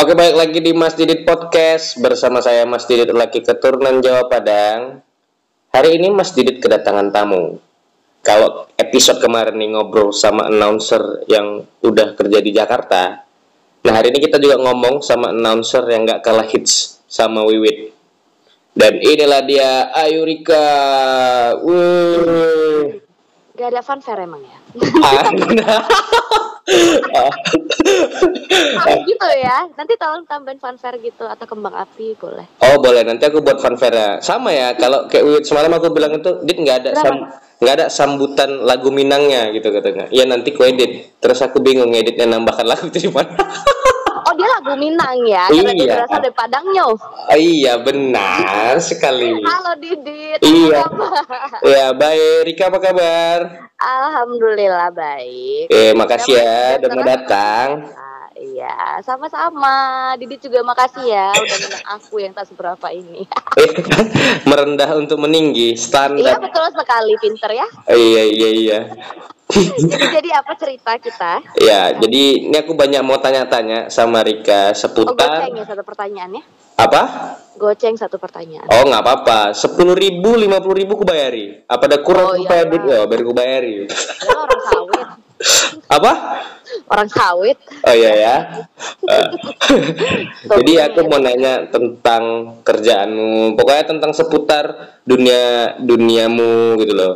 Oke baik lagi di Mas Didit Podcast bersama saya Mas Didit lagi keturunan Jawa Padang. Hari ini Mas Didit kedatangan tamu. Kalau episode kemarin nih ngobrol sama announcer yang udah kerja di Jakarta, nah hari ini kita juga ngomong sama announcer yang gak kalah hits sama Wiwit. Dan inilah dia Ayurika. Wuh. Gak ada fanfare emang ya? Ah, gitu ya. Nanti tolong tambahin fanfare gitu atau kembang api boleh. Oh boleh nanti aku buat fanfare sama ya kalau kayak Wiwit semalam aku bilang itu dit nggak ada sam nggak ada sambutan lagu Minangnya gitu katanya. Iya nanti ku edit. Terus aku bingung editnya nambahkan lagu itu di mana. Oh dia lagu Minang ya? Karena dia Iya. berasal dari Padangnya. Oh, iya benar sekali. Halo Didit. Iya. apa kabar? Ya baik Rika apa kabar? Alhamdulillah baik. Eh makasih ya Udah mau datang. Ah, Iya, sama-sama. Didit juga makasih ya udah ngundang aku yang tak seberapa ini. Eh, merendah untuk meninggi iya standar. betul sekali, pinter ya. Iya iya iya. Jadi jadi apa cerita kita? Ya jadi ini aku banyak mau tanya-tanya sama Rika Oh, seputar goceng ya satu pertanyaannya. Apa? Goceng satu pertanyaan. Oh nggak apa-apa, sepuluh ribu, lima puluh ribu ku bayari. Apa ada kurang Oh, oh, iya. duit ya, biar ku bayari. Dia orang sawit. apa? Orang sawit. Oh iya ya. Eh, Jadi aku mau nanya tentang kerjaanmu, pokoknya tentang seputar dunia duniamu gitu loh.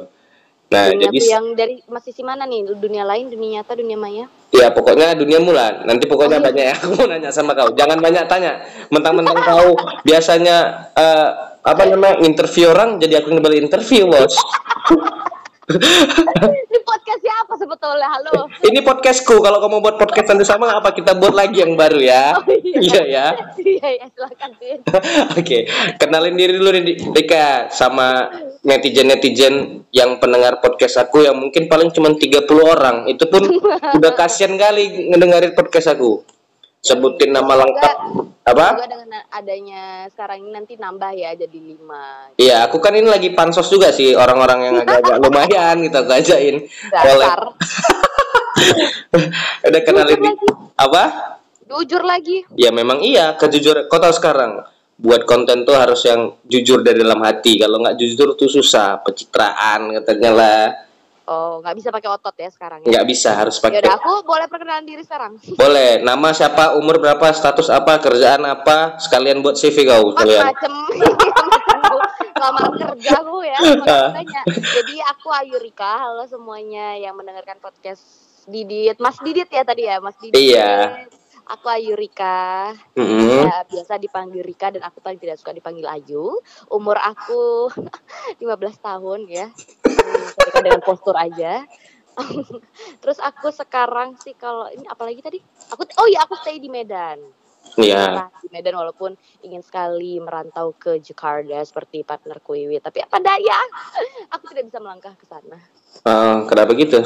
Nah dunia jadi yang dari masih si mana nih? Dunia lain, dunia nyata, dunia maya? ya pokoknya duniamu lah. Nanti pokoknya banyak ya. Aku mau nanya sama kau. Jangan banyak tanya. Mentang-mentang kau biasanya eh, apa namanya interview orang, jadi aku ngebeli interview bos. Ini podcast siapa sebetulnya? Halo. Ini podcastku. Kalau kamu buat podcast nanti sama apa kita buat lagi yang baru ya? Oh, iya. Iya ya. Iya, iya, silakan. Oke, kenalin diri dulu nih Rika sama netizen-netizen yang pendengar podcast aku yang mungkin paling cuma 30 orang. Itu pun udah kasihan kali ngedengerin podcast aku. Sebutin nama lengkap apa? Semoga dengan adanya sekarang ini nanti nambah ya jadi lima. Iya, aku kan ini lagi pansos juga sih orang-orang yang agak-agak lumayan gitu aku ajain. Boleh. Dasar. Udah kenalin di, lagi. apa? Jujur lagi. Ya memang iya, kejujuran. Kau tahu sekarang buat konten tuh harus yang jujur dari dalam hati. Kalau nggak jujur tuh susah, pencitraan katanya lah. Oh, nggak bisa pakai otot ya sekarang ya. Nggak bisa, harus pakai. aku boleh perkenalan diri sekarang. Boleh, nama siapa, umur berapa, status apa, kerjaan apa, sekalian buat CV kau kalian. macam lamaran kerja aku ya makanya jadi aku Ayu Rika halo semuanya yang mendengarkan podcast Didit Mas Didit ya tadi ya Mas Didit Iya. aku Ayu Rika Mm-mm. Ya, biasa dipanggil Rika dan aku paling tidak suka dipanggil Ayu umur aku 15 tahun ya Rika dengan postur aja terus aku sekarang sih kalau ini apalagi tadi aku oh iya aku stay di Medan Iya. Lah, di Medan walaupun ingin sekali merantau ke Jakarta seperti partner Wiwi tapi apa daya aku tidak bisa melangkah ke sana Oh, kenapa gitu?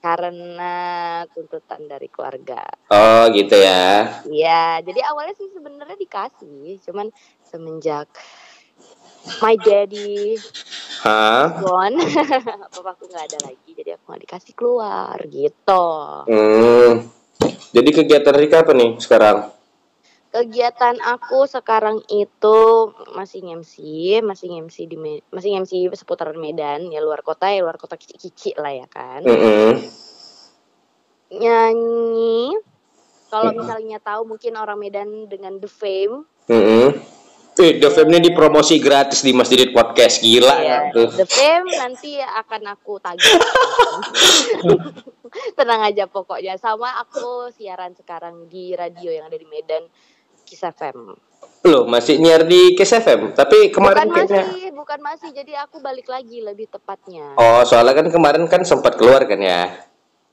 karena tuntutan dari keluarga Oh, gitu ya. Iya jadi awalnya sih sebenarnya dikasih cuman semenjak my daddy Hah? gone papaku nggak ada lagi jadi aku nggak dikasih keluar gitu Hmm. Jadi kegiatan Rika apa nih sekarang? kegiatan aku sekarang itu masih MC, masih MC di Me- masih MC seputaran Medan ya luar kota ya luar kota kici-kici lah ya kan. Mm-mm. Nyanyi kalau misalnya tahu mungkin orang Medan dengan The Fame, Mm-mm. Eh, The Fame ini dipromosi gratis di Mas Didit Podcast. Gila ya, nggak tuh? The Fame nanti akan aku tagih. Tenang aja pokoknya sama aku siaran sekarang di radio yang ada di Medan Kiss FM. Loh, masih nyiar di Kiss FM. Tapi kemarin bukan kayaknya masih, bukan masih. Jadi aku balik lagi lebih tepatnya. Oh, soalnya kan kemarin kan sempat keluar kan ya.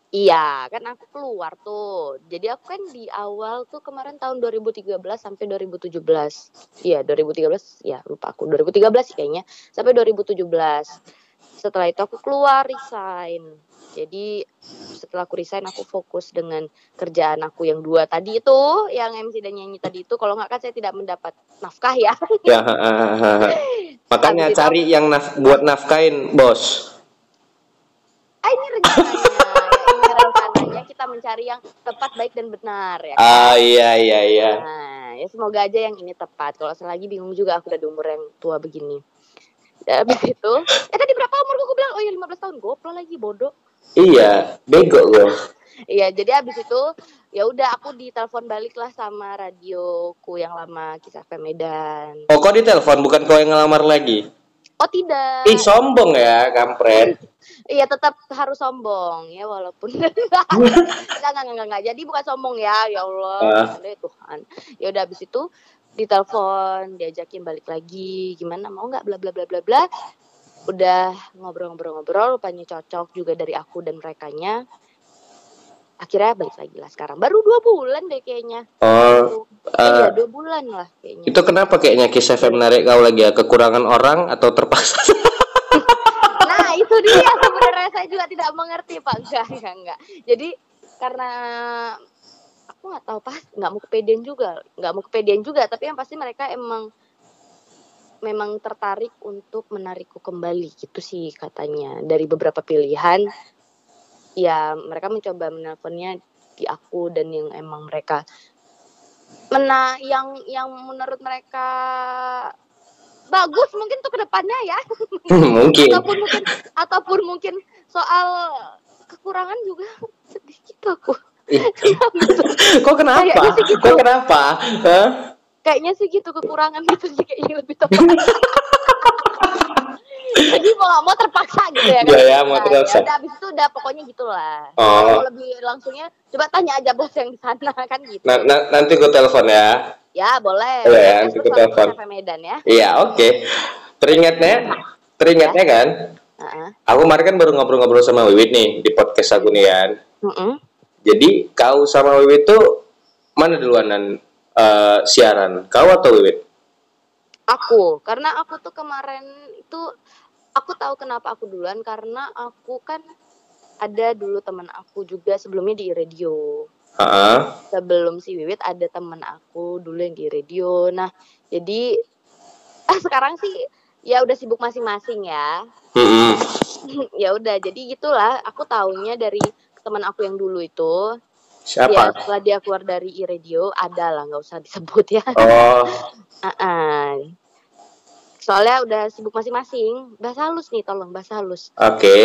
Iya, kan aku keluar tuh. Jadi aku kan di awal tuh kemarin tahun 2013 sampai 2017. Iya, 2013 ya lupa aku. 2013 sih kayaknya sampai 2017. Setelah itu aku keluar resign. Jadi setelah aku resign aku fokus dengan kerjaan aku yang dua tadi itu, yang MC dan nyanyi tadi itu. Kalau nggak kan saya tidak mendapat nafkah ya. Ya, ha, ha, ha, makanya Habis itu- cari yang naf- buat nafkain, bos. Ah ini rencananya kita mencari yang tepat, baik dan benar ya. Ah iya iya iya. Nah, ya semoga aja yang ini tepat. Kalau selagi bingung juga aku udah di umur yang tua begini. Ya, habis itu, eh tadi berapa umur gue bilang? Oh ya 15 tahun, goblok lagi bodoh. Iya, bego gue. Iya, jadi habis itu ya udah aku ditelepon balik lah sama radioku yang lama Kisah Medan. Oh, kok ditelepon bukan kau yang ngelamar lagi? Oh tidak. Ih, sombong ya, kampret. Iya tetap harus sombong ya walaupun. Enggak enggak enggak enggak jadi bukan sombong ya ya Allah. Ah. ya Tuhan. Ya udah habis itu ditelepon diajakin balik lagi. Gimana mau nggak bla bla bla bla bla. Udah ngobrol-ngobrol-ngobrol rupanya cocok juga dari aku dan merekanya akhirnya balik lagi lah sekarang. Baru dua bulan deh kayaknya. Oh, iya eh, dua bulan lah kayaknya. itu kenapa kayaknya Kiss FM menarik? Kau lagi ya? Kekurangan orang atau terpaksa? Nah, itu dia. Sebenarnya saya juga tidak mengerti, Pak. Enggak, enggak, enggak. Jadi karena aku nggak tahu pas nggak mau kepedean juga, nggak mau kepedean juga, tapi yang pasti mereka emang memang tertarik untuk menarikku kembali. Gitu sih katanya. Dari beberapa pilihan ya mereka mencoba menelponnya di aku dan yang emang mereka mena yang yang menurut mereka bagus mungkin untuk ke depannya ya Mungkin. ataupun mungkin ataupun mungkin soal kekurangan juga sedikit aku Ih, Kok kenapa? Kayaknya sih gitu. Kok kenapa? Hah? kayaknya sih gitu kekurangan gitu sih kayaknya lebih tepat jadi mau nggak mau terpaksa gitu ya Iya, ya, Nah, mau terpaksa. udah habis itu udah pokoknya gitulah Oh. Kalau lebih langsungnya coba tanya aja bos yang di sana kan gitu Na- na- nanti gue telepon ya. ya boleh Boleh ya, nanti sama telepon. Sampai Medan ya Iya, oke. Teringatnya, teringatnya kan? Heeh. Aku kemarin kan baru ngobrol-ngobrol sama Wiwit nih di podcast aku nih kan. Mm-mm. Jadi kau sama Wiwit tuh mana duluanan eh, siaran? Kau atau Wiwit? Aku karena aku tuh kemarin itu aku tahu kenapa aku duluan karena aku kan ada dulu teman aku juga sebelumnya di radio Heeh. sebelum si Wiwit ada teman aku dulu yang di radio nah jadi ah sekarang sih ya udah sibuk masing-masing ya Mm-mm. ya udah jadi gitulah aku taunya dari teman aku yang dulu itu ya Siapa? setelah dia keluar dari radio ada lah nggak usah disebut ya Oh, Ah, soalnya udah sibuk masing-masing bahasa halus nih tolong bahasa halus oke.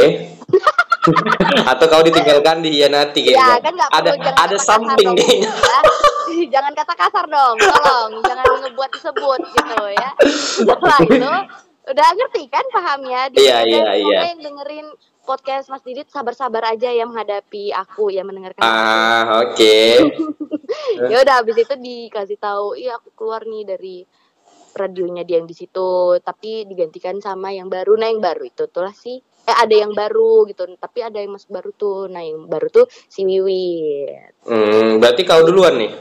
atau kau ditinggalkan dihianati ya kayaknya. kan nggak ada perlu jangan ada kata something kasar dong, kayaknya. ya. jangan kata kasar dong tolong jangan ngebuat disebut gitu ya setelah itu udah ngerti kan pahamnya Di- Iya, iya, semoga iya. yang dengerin podcast Mas Didit sabar-sabar aja ya menghadapi aku ya mendengarkan Ah, oke. ya udah habis itu dikasih tahu iya aku keluar nih dari radionya dia yang di situ. Tapi digantikan sama yang baru. Nah yang baru itu tuh lah sih. Eh ada yang baru gitu. Tapi ada yang masuk baru tuh. Nah yang baru tuh si Wiwit. Hmm, berarti kau duluan nih.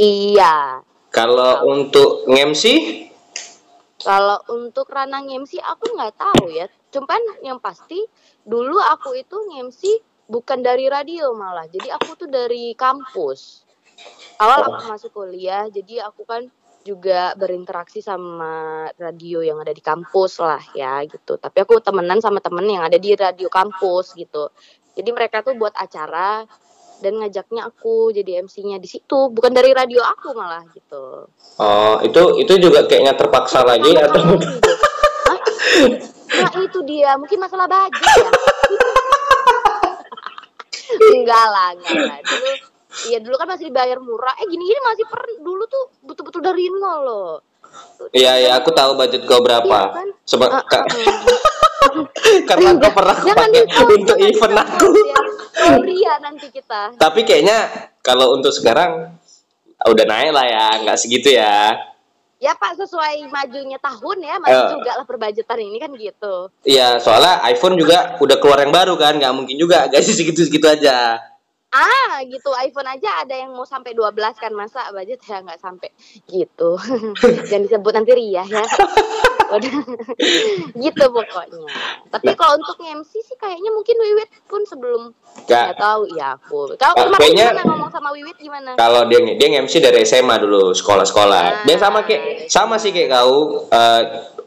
iya. Kalau untuk ngemsi, kalau untuk ranah MC aku nggak tahu ya cuman yang pasti dulu aku itu MC bukan dari radio malah. Jadi aku tuh dari kampus. Awal aku masuk kuliah jadi aku kan juga berinteraksi sama radio yang ada di kampus lah ya gitu. Tapi aku temenan sama temen yang ada di radio kampus gitu. Jadi mereka tuh buat acara dan ngajaknya aku jadi MC-nya di situ. Bukan dari radio aku malah gitu. Oh itu itu juga kayaknya terpaksa lagi atau Hah? Nah itu dia, mungkin masalah budget ya. enggak lah, enggak lah. Dulu, iya dulu kan masih dibayar murah. Eh gini-gini masih per dulu tuh betul-betul dari nol loh. Iya ya aku tahu budget kau Iya berapa. kan? Seba- Ah, ah. karena kau pernah aku Jangan pakai untuk jangan event aku. Sorry ya nanti kita. Tapi kayaknya kalau untuk sekarang udah naik lah ya, nggak segitu ya. Ya Pak sesuai majunya tahun ya, maju Eh. juga lah perbudgetan ini kan gitu. Iya, soalnya iPhone juga udah keluar yang baru kan, nggak mungkin juga guys segitu-segitu aja. Ah gitu iPhone aja ada yang mau sampai 12 kan masa budget ya nggak sampai gitu. Jangan disebut nanti Ria ya. Udah. gitu pokoknya. Tapi kalau untuk MC sih kayaknya mungkin Wiwit pun sebelum Nggak. tahu ya aku. Kalau Ah, kemarin gimana ngomong sama Wiwit gimana? Kalau dia dia MC dari SMA dulu, sekolah-sekolah. Dia sama kayak sama sih kayak kau eh,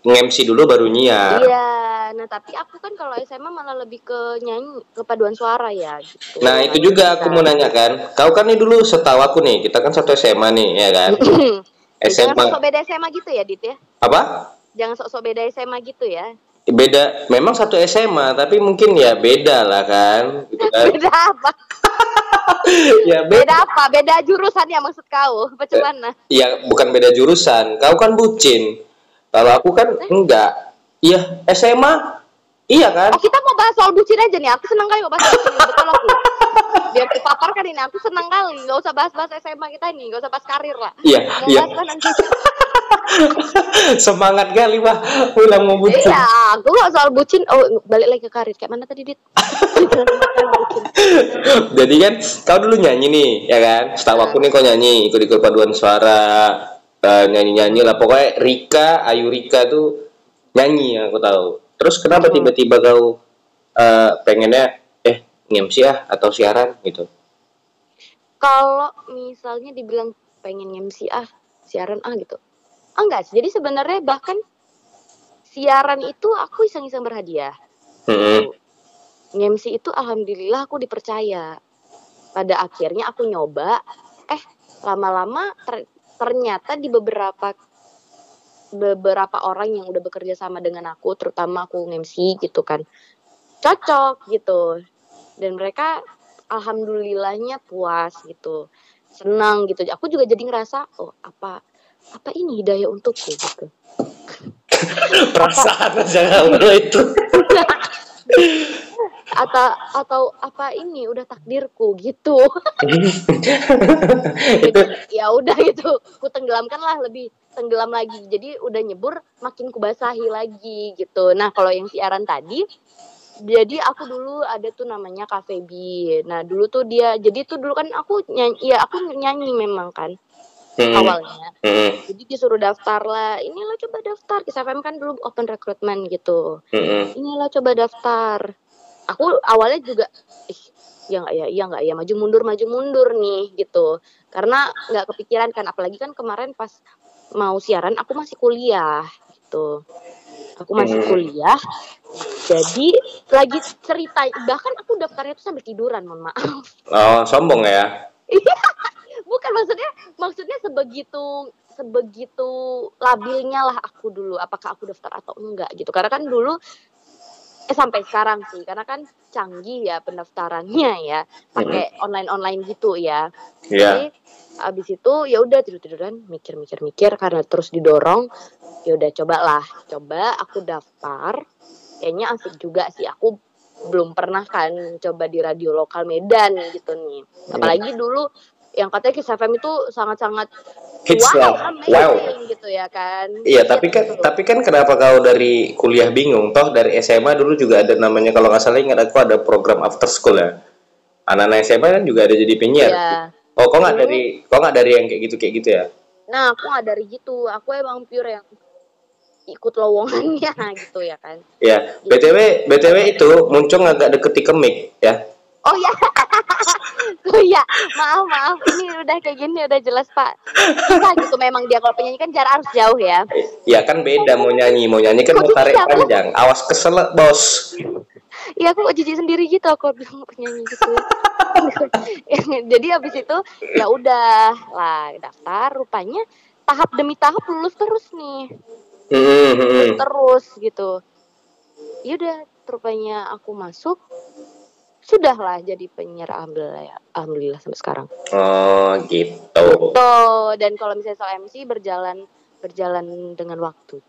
nge-MC dulu baru nyiar. Iya, nah tapi aku kan kalau SMA malah lebih ke nyanyi ke paduan suara ya gitu Nah itu juga aku mau nanya kan, kau kan nih dulu setahu aku nih, kita kan satu SMA nih, ya kan? Ya, jangan SMA sok beda SMA gitu ya Dit ya apa? jangan sok-sok beda SMA gitu ya Beda, memang satu SMA, tapi mungkin ya beda lah kan, gitu kan? beda apa ya beda. beda apa beda jurusan ya maksud kau apa cuman Ya bukan beda jurusan, kau kan bucin. Kalau aku kan enggak. Iya SMA, iya kan? Oh kita mau bahas soal bucin aja nih. Aku senang kali mau bahas bucin. Betul aku. Biar kepaparkan ini. Aku senang kali. Gak usah bahas-bahas SMA kita ini. Gak usah bahas karir lah. Iya, Mau iya. bahas kan nanti. Semangat kali wah, ulang mau bucin. Iya, aku gak soal bucin. Oh, balik lagi ke karir. Kayak mana tadi, Dit? Jadi kan kau dulu nyanyi nih, ya kan? Setahu aku nih kau nyanyi, ikut-ikut paduan suara, eh, nyanyi-nyanyi lah. Pokoknya Rika, Ayu Rika tuh nyanyi yang aku tahu. Terus kenapa Hmm. tiba-tiba kau eh, pengennya eh nge-MC ah atau siaran gitu? Kalau misalnya dibilang pengen MC ah, siaran ah gitu. Ah, enggak sih. Jadi sebenarnya bahkan siaran itu aku iseng-iseng berhadiah. Mm-mm. MC itu alhamdulillah aku dipercaya. Pada akhirnya aku nyoba, eh lama-lama ter- ternyata di beberapa beberapa orang yang udah bekerja sama dengan aku, terutama aku MC gitu kan, cocok gitu. Dan mereka alhamdulillahnya puas gitu, senang gitu. Aku juga jadi ngerasa, oh apa apa ini hidayah untukku gitu. Perasaan aja kalau itu. Atau atau apa ini udah takdirku gitu. itu ya udah gitu ku tenggelamkan lah lebih tenggelam lagi jadi udah nyebur makin ku basahi lagi gitu nah kalau yang siaran tadi jadi aku dulu ada tuh namanya Cafe B nah dulu tuh dia jadi tuh dulu kan aku nyanyi ya aku nyanyi memang kan Mm-mm. awalnya Mm-mm. jadi disuruh daftar lah inilah coba daftar Kiss FM kan dulu open recruitment gitu Mm-mm. inilah coba daftar aku awalnya juga ih ya nggak ya iya nggak ya maju mundur maju mundur nih gitu. Karena nggak kepikiran kan apalagi kan kemarin pas mau siaran aku masih kuliah gitu. Aku masih Hmm. kuliah jadi lagi cerita bahkan aku daftarnya tuh sambil tiduran mohon maaf. Oh, sombong ya. bukan maksudnya maksudnya sebegitu sebegitu labilnya lah aku dulu apakah aku daftar atau enggak gitu. Karena kan dulu eh sampai sekarang sih karena kan canggih ya pendaftarannya ya pakai online online gitu ya. Iya. jadi abis itu ya udah tidur tiduran mikir mikir mikir karena terus didorong ya udah cobalah. Coba aku daftar kayaknya asik juga sih. Aku belum pernah kan coba di radio lokal Medan gitu nih. Apalagi dulu yang katanya Kiss FM itu sangat-sangat Hits wow, amazing Wow. gitu ya kan Iya, tapi kan Gitu. tapi kan kenapa kau dari kuliah bingung? Toh dari SMA dulu juga ada namanya kalau nggak salah ingat aku ada program after school ya. Anak-anak SMA kan juga ada jadi penyiar. Iya. Oh, kok nggak Dulu- dari kok nggak dari yang kayak gitu kayak gitu ya? Nah, aku nggak dari gitu. Aku emang pure yang ikut lowongannya gitu ya kan. Ya, BTW BTW itu muncul agak deket ke mic ya. Oh ya. oh ya, maaf maaf. Ini udah kayak gini udah jelas Pak. Bisa gitu memang dia kalau penyanyi kan jarak harus jauh ya. Ya kan beda mau nyanyi, mau nyanyi kan Kok mau tarik panjang. Awas keselak, Bos. Iya aku kok jijik sendiri gitu aku bilang penyanyi gitu. Jadi habis itu ya udah lah daftar rupanya tahap demi tahap lulus terus nih. Hmm, hmm, hmm. terus gitu. Ya udah rupanya aku masuk sudahlah jadi penyiar alhamdulillah alhamdulillah sampai sekarang. Oh, gitu. Tuh, dan kalau misalnya soal MC berjalan berjalan dengan waktu.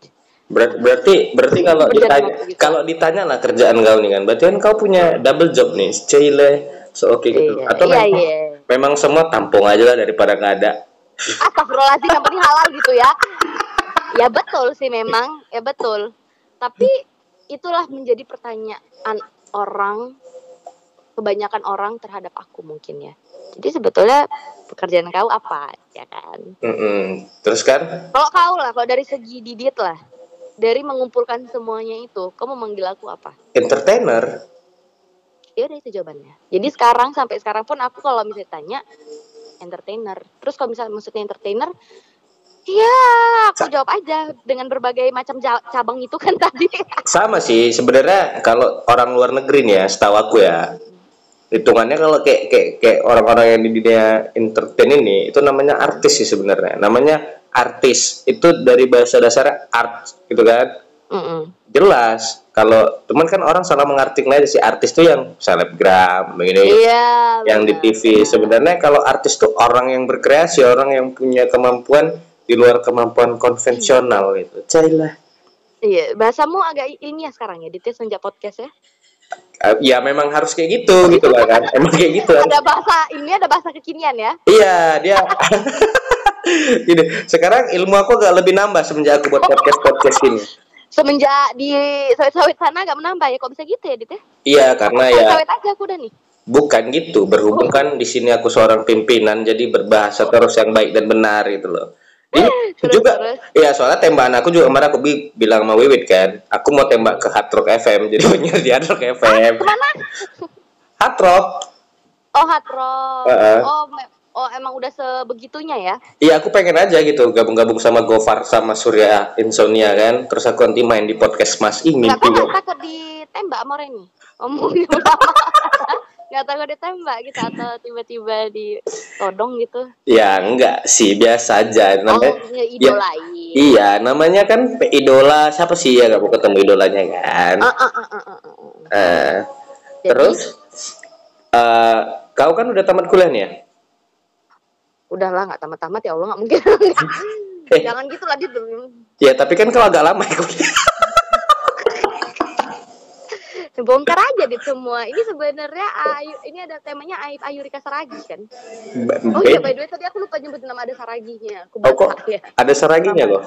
Ber- berarti berarti kalau Berjalan ditanya gitu. kalau ditanya lah kerjaan kau nih kan, berarti kan kau punya double job nih, cile, so oke gitu. Iya, Atau iya, memang, iya. memang semua tampung aja lah daripada nggak ada. Astagfirullahaladzim yang penting halal gitu ya. Ya betul sih memang, ya betul. Tapi itulah menjadi pertanyaan orang kebanyakan orang terhadap aku mungkin ya. Jadi sebetulnya pekerjaan kau apa, ya kan? Mm-mm. Terus kan? Kalau kau lah, kalau dari segi didit lah, dari mengumpulkan semuanya itu, kamu manggil aku apa? Entertainer. Ya udah itu jawabannya. Jadi sekarang sampai sekarang pun aku kalau misalnya tanya entertainer. Terus kalau misalnya maksudnya entertainer, Ya, aku jawab aja dengan berbagai macam cabang itu kan tadi. Sama sih sebenarnya kalau orang luar negeri nih ya, setahu aku ya. Hitungannya kalau kayak kayak kayak orang-orang yang di dunia entertain ini itu namanya artis sih sebenarnya. Namanya artis. Itu dari bahasa dasar art gitu kan. Mm-mm. Jelas. Kalau cuman kan orang salah mengartikan aja si artis tuh yang selebgram begini. Iya. yang di benar. TV. Sebenarnya kalau artis tuh orang yang berkreasi, orang yang punya kemampuan di luar kemampuan konvensional gitu. Cailah. Iya, bahasamu agak ilmiah sekarang ya, Ditya sejak podcast ya. Eh, Ya memang harus kayak gitu gitu lah kan. Emang kayak gitu kan. Ada bahasa ini ada bahasa kekinian ya. Iya, dia Gini, sekarang ilmu aku agak lebih nambah semenjak aku buat podcast-podcast ini. Semenjak di sawit-sawit sana agak menambah ya, kok bisa gitu ya, Dit ya? Iya, karena ya Sawit aja aku udah nih. bukan gitu. Berhubung kan di sini aku seorang pimpinan, jadi berbahasa terus yang baik dan benar gitu loh. Ini Terus, juga, terus. iya soalnya tembakan aku juga kemarin aku bi- bilang sama Wiwit kan, aku mau tembak ke Hard Rock FM, jadi penyiar di Hard Rock FM. Ke mana? Hard Rock, Oh, hard rock. Heeh. Oh, me- oh emang udah sebegitunya ya? iya aku pengen aja gitu gabung-gabung sama Gofar sama Surya Insomnia kan, terus aku nanti main di podcast Mas ini takut, juga. takut ditembak sama Reni. Omongnya Nggak takut ditembak gitu atau tiba-tiba ditodong gitu. Ya enggak sih, biasa aja. Oh, Namanya, ya, idolain. iya, namanya kan idola siapa sih ya gak mau ketemu idolanya kan? Ah, ah, ah, ah. Eh, Jadi, terus eh kau kan udah tamat kuliah nih ya? udahlah nggak tamat-tamat ya Allah nggak mungkin. Jangan gitu lah dia belum Ya tapi kan kau agak lama ya kuliah. Bongkar aja dit semua. Ini sebenarnya Ayu, ini ada temanya Aib Ayurika Saragi kan. Oh iya by the way tadi aku lupa nyebut nama ada Saraginya. Aku Oh, kok ya. ada seraginya loh.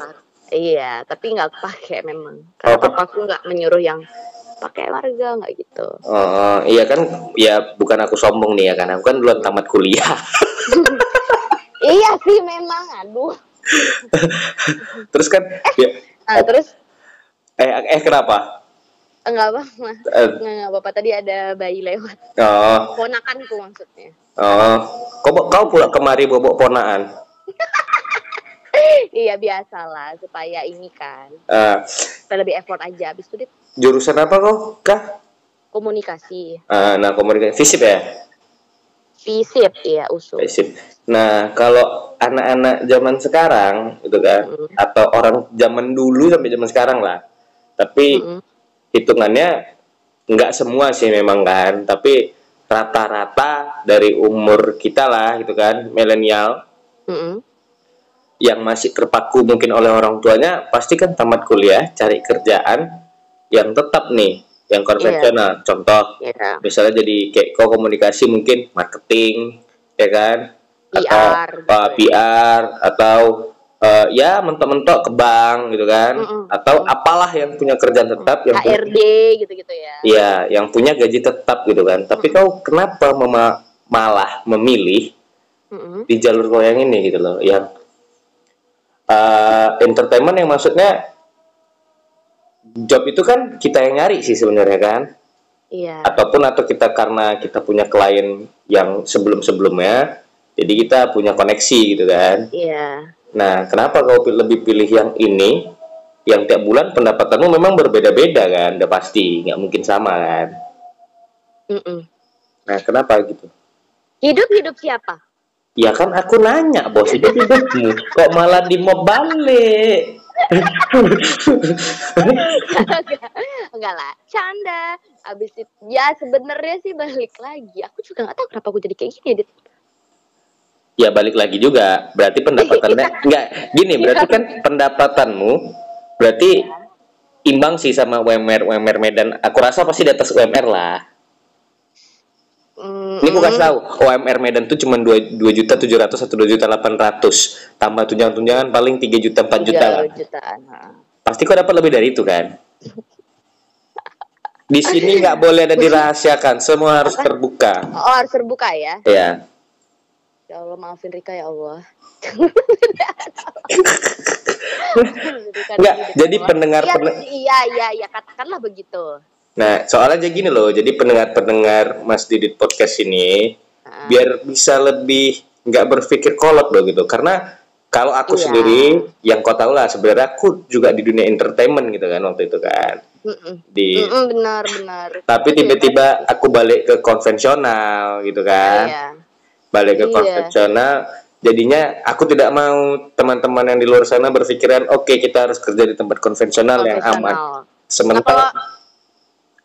Iya, tapi nggak pakai memang. Oh, Karena kok- papaku nggak menyuruh yang pakai warga nggak gitu. Oh, iya kan ya bukan aku sombong nih ya kan. Aku kan duluan tamat kuliah. iya sih memang, aduh. Terus kan ya, Nah, terus eh eh kenapa? Enggak apa Eh, Enggak apa-apa tadi ada bayi lewat. oh, Ponakanku maksudnya. oh. Kau kau pula kemari bobok ponaan. Iya biasalah supaya ini kan Eh, supaya lebih effort aja. Habis itu dia jurusan apa kau? Kah? komunikasi, Ah, nah komunikasi fisip ya. visip ya usul. Fisip. Nah kalau anak-anak zaman sekarang gitu kan, Mm. atau orang zaman dulu sampai zaman sekarang lah. Tapi Mm-mm. Hitungannya nggak semua sih memang kan, tapi rata-rata dari umur kita lah gitu kan, milenial. Mm-mm. yang masih terpaku mungkin oleh orang tuanya pasti kan tamat kuliah cari kerjaan yang tetap nih yang konvensional. Contoh Ya, misalnya jadi kayak kau komunikasi mungkin marketing ya kan? PR gitu atau uh, ya. PR atau uh, ya mentok-mentok ke bank gitu kan Mm-mm. atau apalah yang punya kerjaan tetap yang HRD gitu-gitu ya. ya yang punya gaji tetap gitu kan tapi kau kenapa mema- malah memilih Mm-mm. di jalur kau yang ini gitu loh yang uh, entertainment yang maksudnya job itu kan kita yang nyari sih sebenarnya kan Iya. ataupun atau kita karena kita punya klien yang sebelum-sebelumnya jadi kita punya koneksi gitu kan Iya. Nah kenapa kau lebih pilih yang ini yang tiap bulan pendapatanmu memang berbeda-beda kan udah pasti nggak mungkin sama kan Mm-mm. nah kenapa gitu Hidup-hidup siapa? ya kan aku nanya bos itu hidupmu kok malah di balik Enggak lah, canda. Abis itu, ya sebenarnya sih balik lagi. Aku juga nggak tahu kenapa aku jadi kayak gini. Dit. Ya balik lagi juga. Berarti pendapatannya enggak gini berarti kan pendapatanmu berarti imbang sih sama UMR UMR Medan. Aku rasa pasti di atas UMR lah. Mm, ini gue kasih tahu UMR Medan tuh cuma dua dua juta tujuh ratus atau dua juta delapan ratus. Tambah tunjangan tunjangan paling tiga juta empat juta lah. jutaan. pasti kau dapat lebih dari itu kan? Di sini nggak boleh ada dirahasiakan. Semua harus terbuka. Oh harus terbuka ya. ya Ya Allah maafin Rika ya Allah. Nggak, jadi pendengar- Iya, pende- iya, iya, iya, katakanlah begitu. Nah, soalnya aja gini loh, jadi pendengar-pendengar Mas Didit podcast ini Ah. biar bisa lebih nggak berpikir kolot loh gitu, karena Kalau aku Iya. sendiri, yang kau tahu lah sebenarnya aku juga di dunia entertainment gitu kan waktu itu kan. Mm-mm. Di Mm-mm, benar benar. tapi tiba-tiba aku balik ke konvensional gitu kan. Iya. Balik ke Iya. konvensional jadinya aku tidak mau teman-teman yang di luar sana berpikiran oke kita harus kerja di tempat konvensional yang aman. Konvensional. Nah, Sementara kalau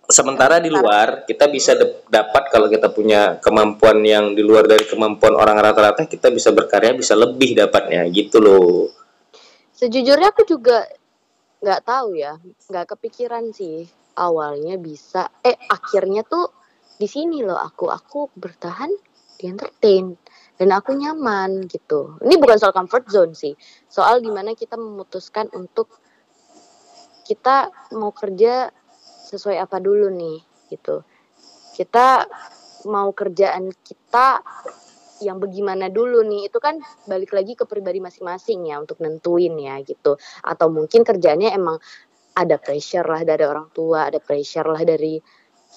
sementara di luar kita bisa dap- dapat kalau kita punya kemampuan yang di luar dari kemampuan orang rata-rata kita bisa berkarya bisa lebih dapatnya gitu loh. sejujurnya aku juga nggak tahu ya, nggak kepikiran sih awalnya bisa. Eh akhirnya tuh di sini loh aku aku bertahan di entertain dan aku nyaman gitu. Ini bukan soal comfort zone sih, soal di mana kita memutuskan untuk kita mau kerja sesuai apa dulu nih gitu. Kita mau kerjaan kita yang bagaimana dulu nih itu kan balik lagi ke pribadi masing-masing ya untuk nentuin ya gitu atau mungkin kerjaannya emang ada pressure lah dari orang tua ada pressure lah dari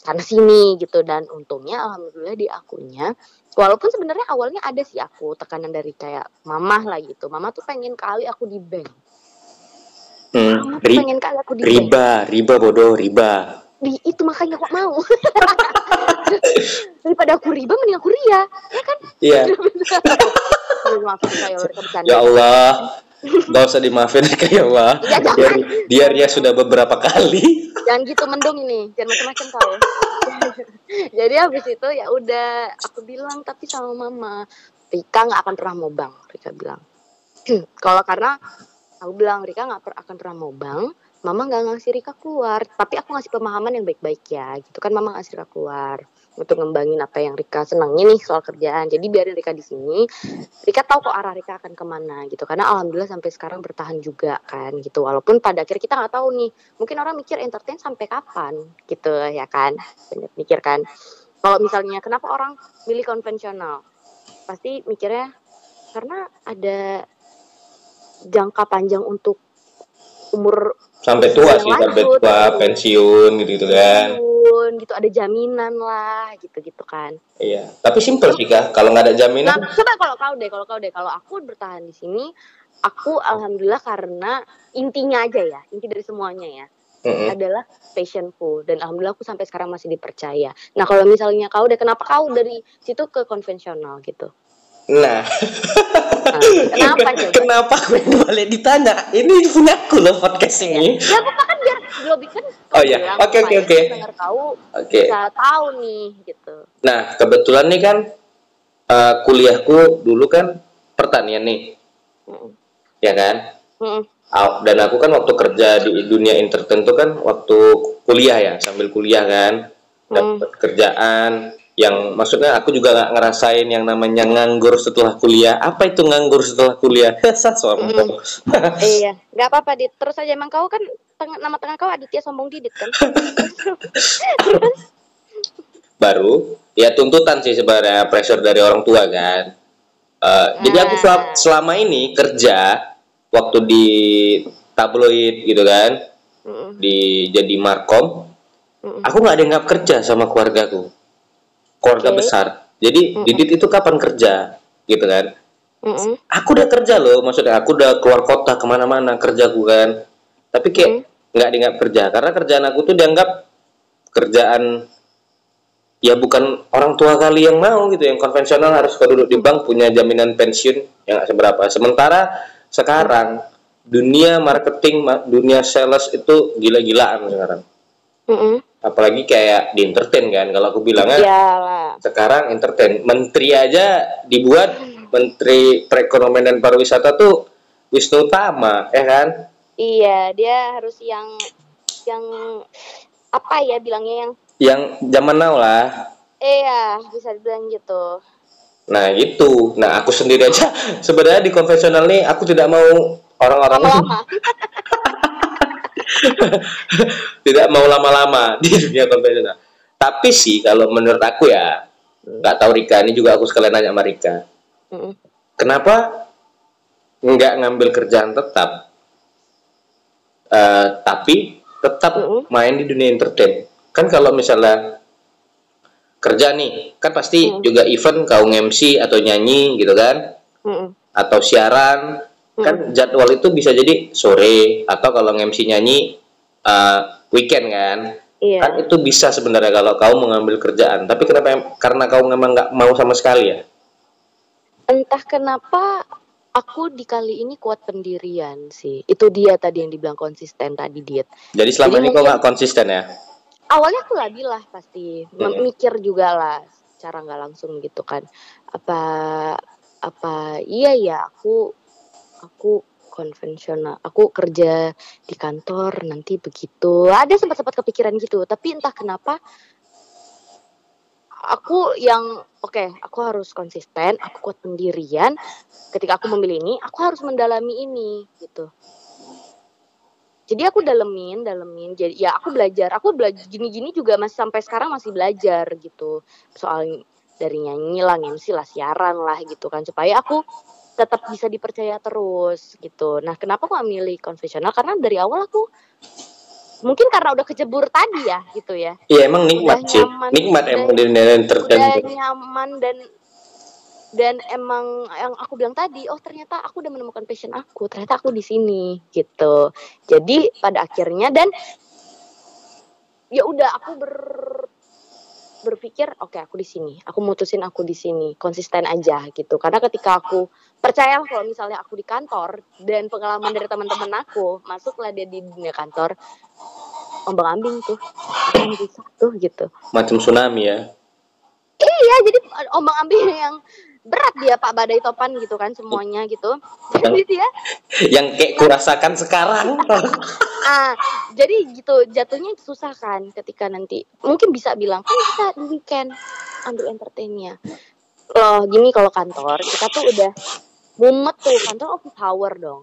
sana sini gitu. Dan untungnya alhamdulillah di akunya walaupun sebenarnya awalnya ada sih aku tekanan dari kayak mamah lah gitu. Mama tuh pengen kali aku di bank. Hmm, mama tuh pengen kali aku di bank. riba, riba bodoh, riba. di itu makanya kok mau. Daripada aku riba mending aku ria. Ya kan? Iya. Saya bercanda Ya Allah, gak usah dimaafin ya Allah. Ya. Biar, biar dia sudah beberapa kali. jangan gitu mendung ini jangan macam-macam kau jadi habis itu ya udah aku bilang tapi sama mama Rika nggak akan pernah mau bang Rika bilang kalau karena aku bilang Rika nggak per- akan pernah mau bang mama nggak ngasih Rika keluar tapi aku ngasih pemahaman yang baik-baik ya gitu kan mama ngasih Rika keluar untuk ngembangin apa yang Rika senangnya nih soal kerjaan. Jadi biarin Rika di sini Rika tahu kok arah Rika akan ke mana gitu. Karena alhamdulillah sampai sekarang bertahan juga kan gitu. Walaupun pada akhirnya kita nggak tahu nih mungkin orang mikir entertain sampai kapan gitu ya kan? Banyak mikir kan. Kalau misalnya kenapa orang milih konvensional? Pasti mikirnya karena ada jangka panjang untuk umur Sampai tua sih, sampai tua, pensiun gitu-gitu kan. tahun gitu ada jaminan lah gitu gitu kan Iya. Tapi simpel sih kak, kalau nggak ada Nah, jaminan, coba kalau kau deh, kalau kau deh, kalau aku bertahan di sini, aku alhamdulillah karena intinya aja ya, inti dari semuanya ya, mm-mm. adalah passionku dan alhamdulillah aku sampai sekarang masih dipercaya. Nah, kalau misalnya kau deh, kenapa kau dari situ ke konvensional gitu? nah, Nah, kenapa coba? kenapa gue balik ditanya? Ini punya aku loh podcast ini. Ya, aku kan biar lebih kan. Oh, iya. Oke, oke, oke. Oke. bisa tahu nih gitu. Nah, kebetulan nih kan eh, kuliahku dulu kan pertanian nih, Mm-mm. ya kan? Aw- Dan aku kan waktu kerja di dunia entertain tuh kan waktu kuliah ya, sambil kuliah kan, dapat kerjaan yang maksudnya aku juga nggak ngerasain yang namanya nganggur setelah kuliah. Apa itu nganggur setelah kuliah? Sombong. Iya, nggak apa-apa dit. Terus aja emang kau kan tengah, nama tengah kau Aditya Sombong Didit kan? Baru ya tuntutan sih sebenarnya pressure dari orang tua kan. Eh, Jadi aku Ah. sel- selama ini kerja waktu di tabloid gitu kan, Mm-mm. di jadi markom, Mm-mm. aku nggak dianggap kerja sama keluargaku, keluarga Oke. besar. Jadi Mm-mm. Didit itu kapan kerja, gitu kan? Mm-mm. Aku udah kerja loh, maksudnya aku udah keluar kota ke mana-mana kerjaku kan. Tapi kayak Mm. nggak dianggap kerja, karena kerjaan aku tuh dianggap kerjaan ya bukan orang tua kali yang mau gitu, yang konvensional harus kau duduk di bank punya jaminan pensiun yang nggak seberapa. Sementara sekarang dunia marketing, ma- dunia sales itu gila-gilaan sekarang. Mm-mm. Apalagi kayak di entertain kan, kalau aku bilangnya Iyalah. sekarang entertain menteri aja dibuat menteri perekonomian dan pariwisata tuh Wisnu Tama ya kan Iya, dia harus yang yang apa ya bilangnya yang yang zaman now lah iya bisa dibilang gitu. nah gitu nah aku sendiri aja sebenarnya di konvensional nih aku tidak mau orang-orang Lama-lama. tidak mau lama-lama di dunia konvensional. Tapi sih kalau menurut aku ya nggak tahu Rika ini juga aku sekalian nanya sama Rika. Kenapa nggak ngambil kerjaan tetap? Eh, tapi tetap main di dunia entertain. Kan kalau misalnya kerja nih kan pasti Mm. juga event kau MC atau nyanyi gitu kan? Atau siaran kan jadwal itu bisa jadi sore atau kalau nge-MC nyanyi uh, weekend kan Iya. kan itu bisa sebenarnya kalau kau mengambil kerjaan tapi kenapa karena kau memang nggak mau sama sekali ya Entah kenapa aku di kali ini kuat pendirian sih. Itu dia tadi yang dibilang konsisten tadi diet. jadi selama Jadi ini kau nggak konsisten ya Awalnya aku labilah pasti, Mem- Mm-mm. mikir juga lah secara nggak langsung gitu kan. Apa apa iya ya aku aku konvensional. Aku kerja di kantor nanti begitu. Ada sempat sempat kepikiran gitu, tapi entah kenapa aku yang oke, aku harus konsisten, aku kuat pendirian. Ketika aku memilih ini, aku harus mendalami ini gitu. Jadi aku dalemin, dalemin. Jadi ya aku belajar, aku belajar gini-gini juga masih sampai sekarang masih belajar gitu. Soal dari nyanyi lah, MC lah, siaran lah gitu kan supaya aku tetap bisa dipercaya terus gitu. Nah, kenapa aku milih konvensional? Karena dari awal aku mungkin karena udah kecebur tadi ya gitu ya. iya emang nikmat sih nikmat udah- emang entertain Udah tuh. nyaman dan dan emang yang aku bilang tadi, oh ternyata aku udah menemukan passion aku, ternyata aku di sini gitu. Jadi pada akhirnya dan ya udah aku ber berpikir oke aku di sini. Aku mutusin aku di sini. Konsisten aja gitu. Karena ketika aku percaya kalau misalnya aku di kantor dan pengalaman dari teman-teman aku masuklah dia di dunia kantor ombang ambing tuh bisa tuh gitu. Macam tsunami ya. Iya jadi ombang ambing yang berat dia Pak Badai Topan gitu kan semuanya gitu. Jadi dia yang kayak kurasakan sekarang. Ah jadi gitu jatuhnya susah kan ketika nanti. Mungkin bisa bilang kan bisa di weekend ambil entertainnya. Loh gini kalau kantor kita tuh udah mumet tuh. Kantor office hour dong.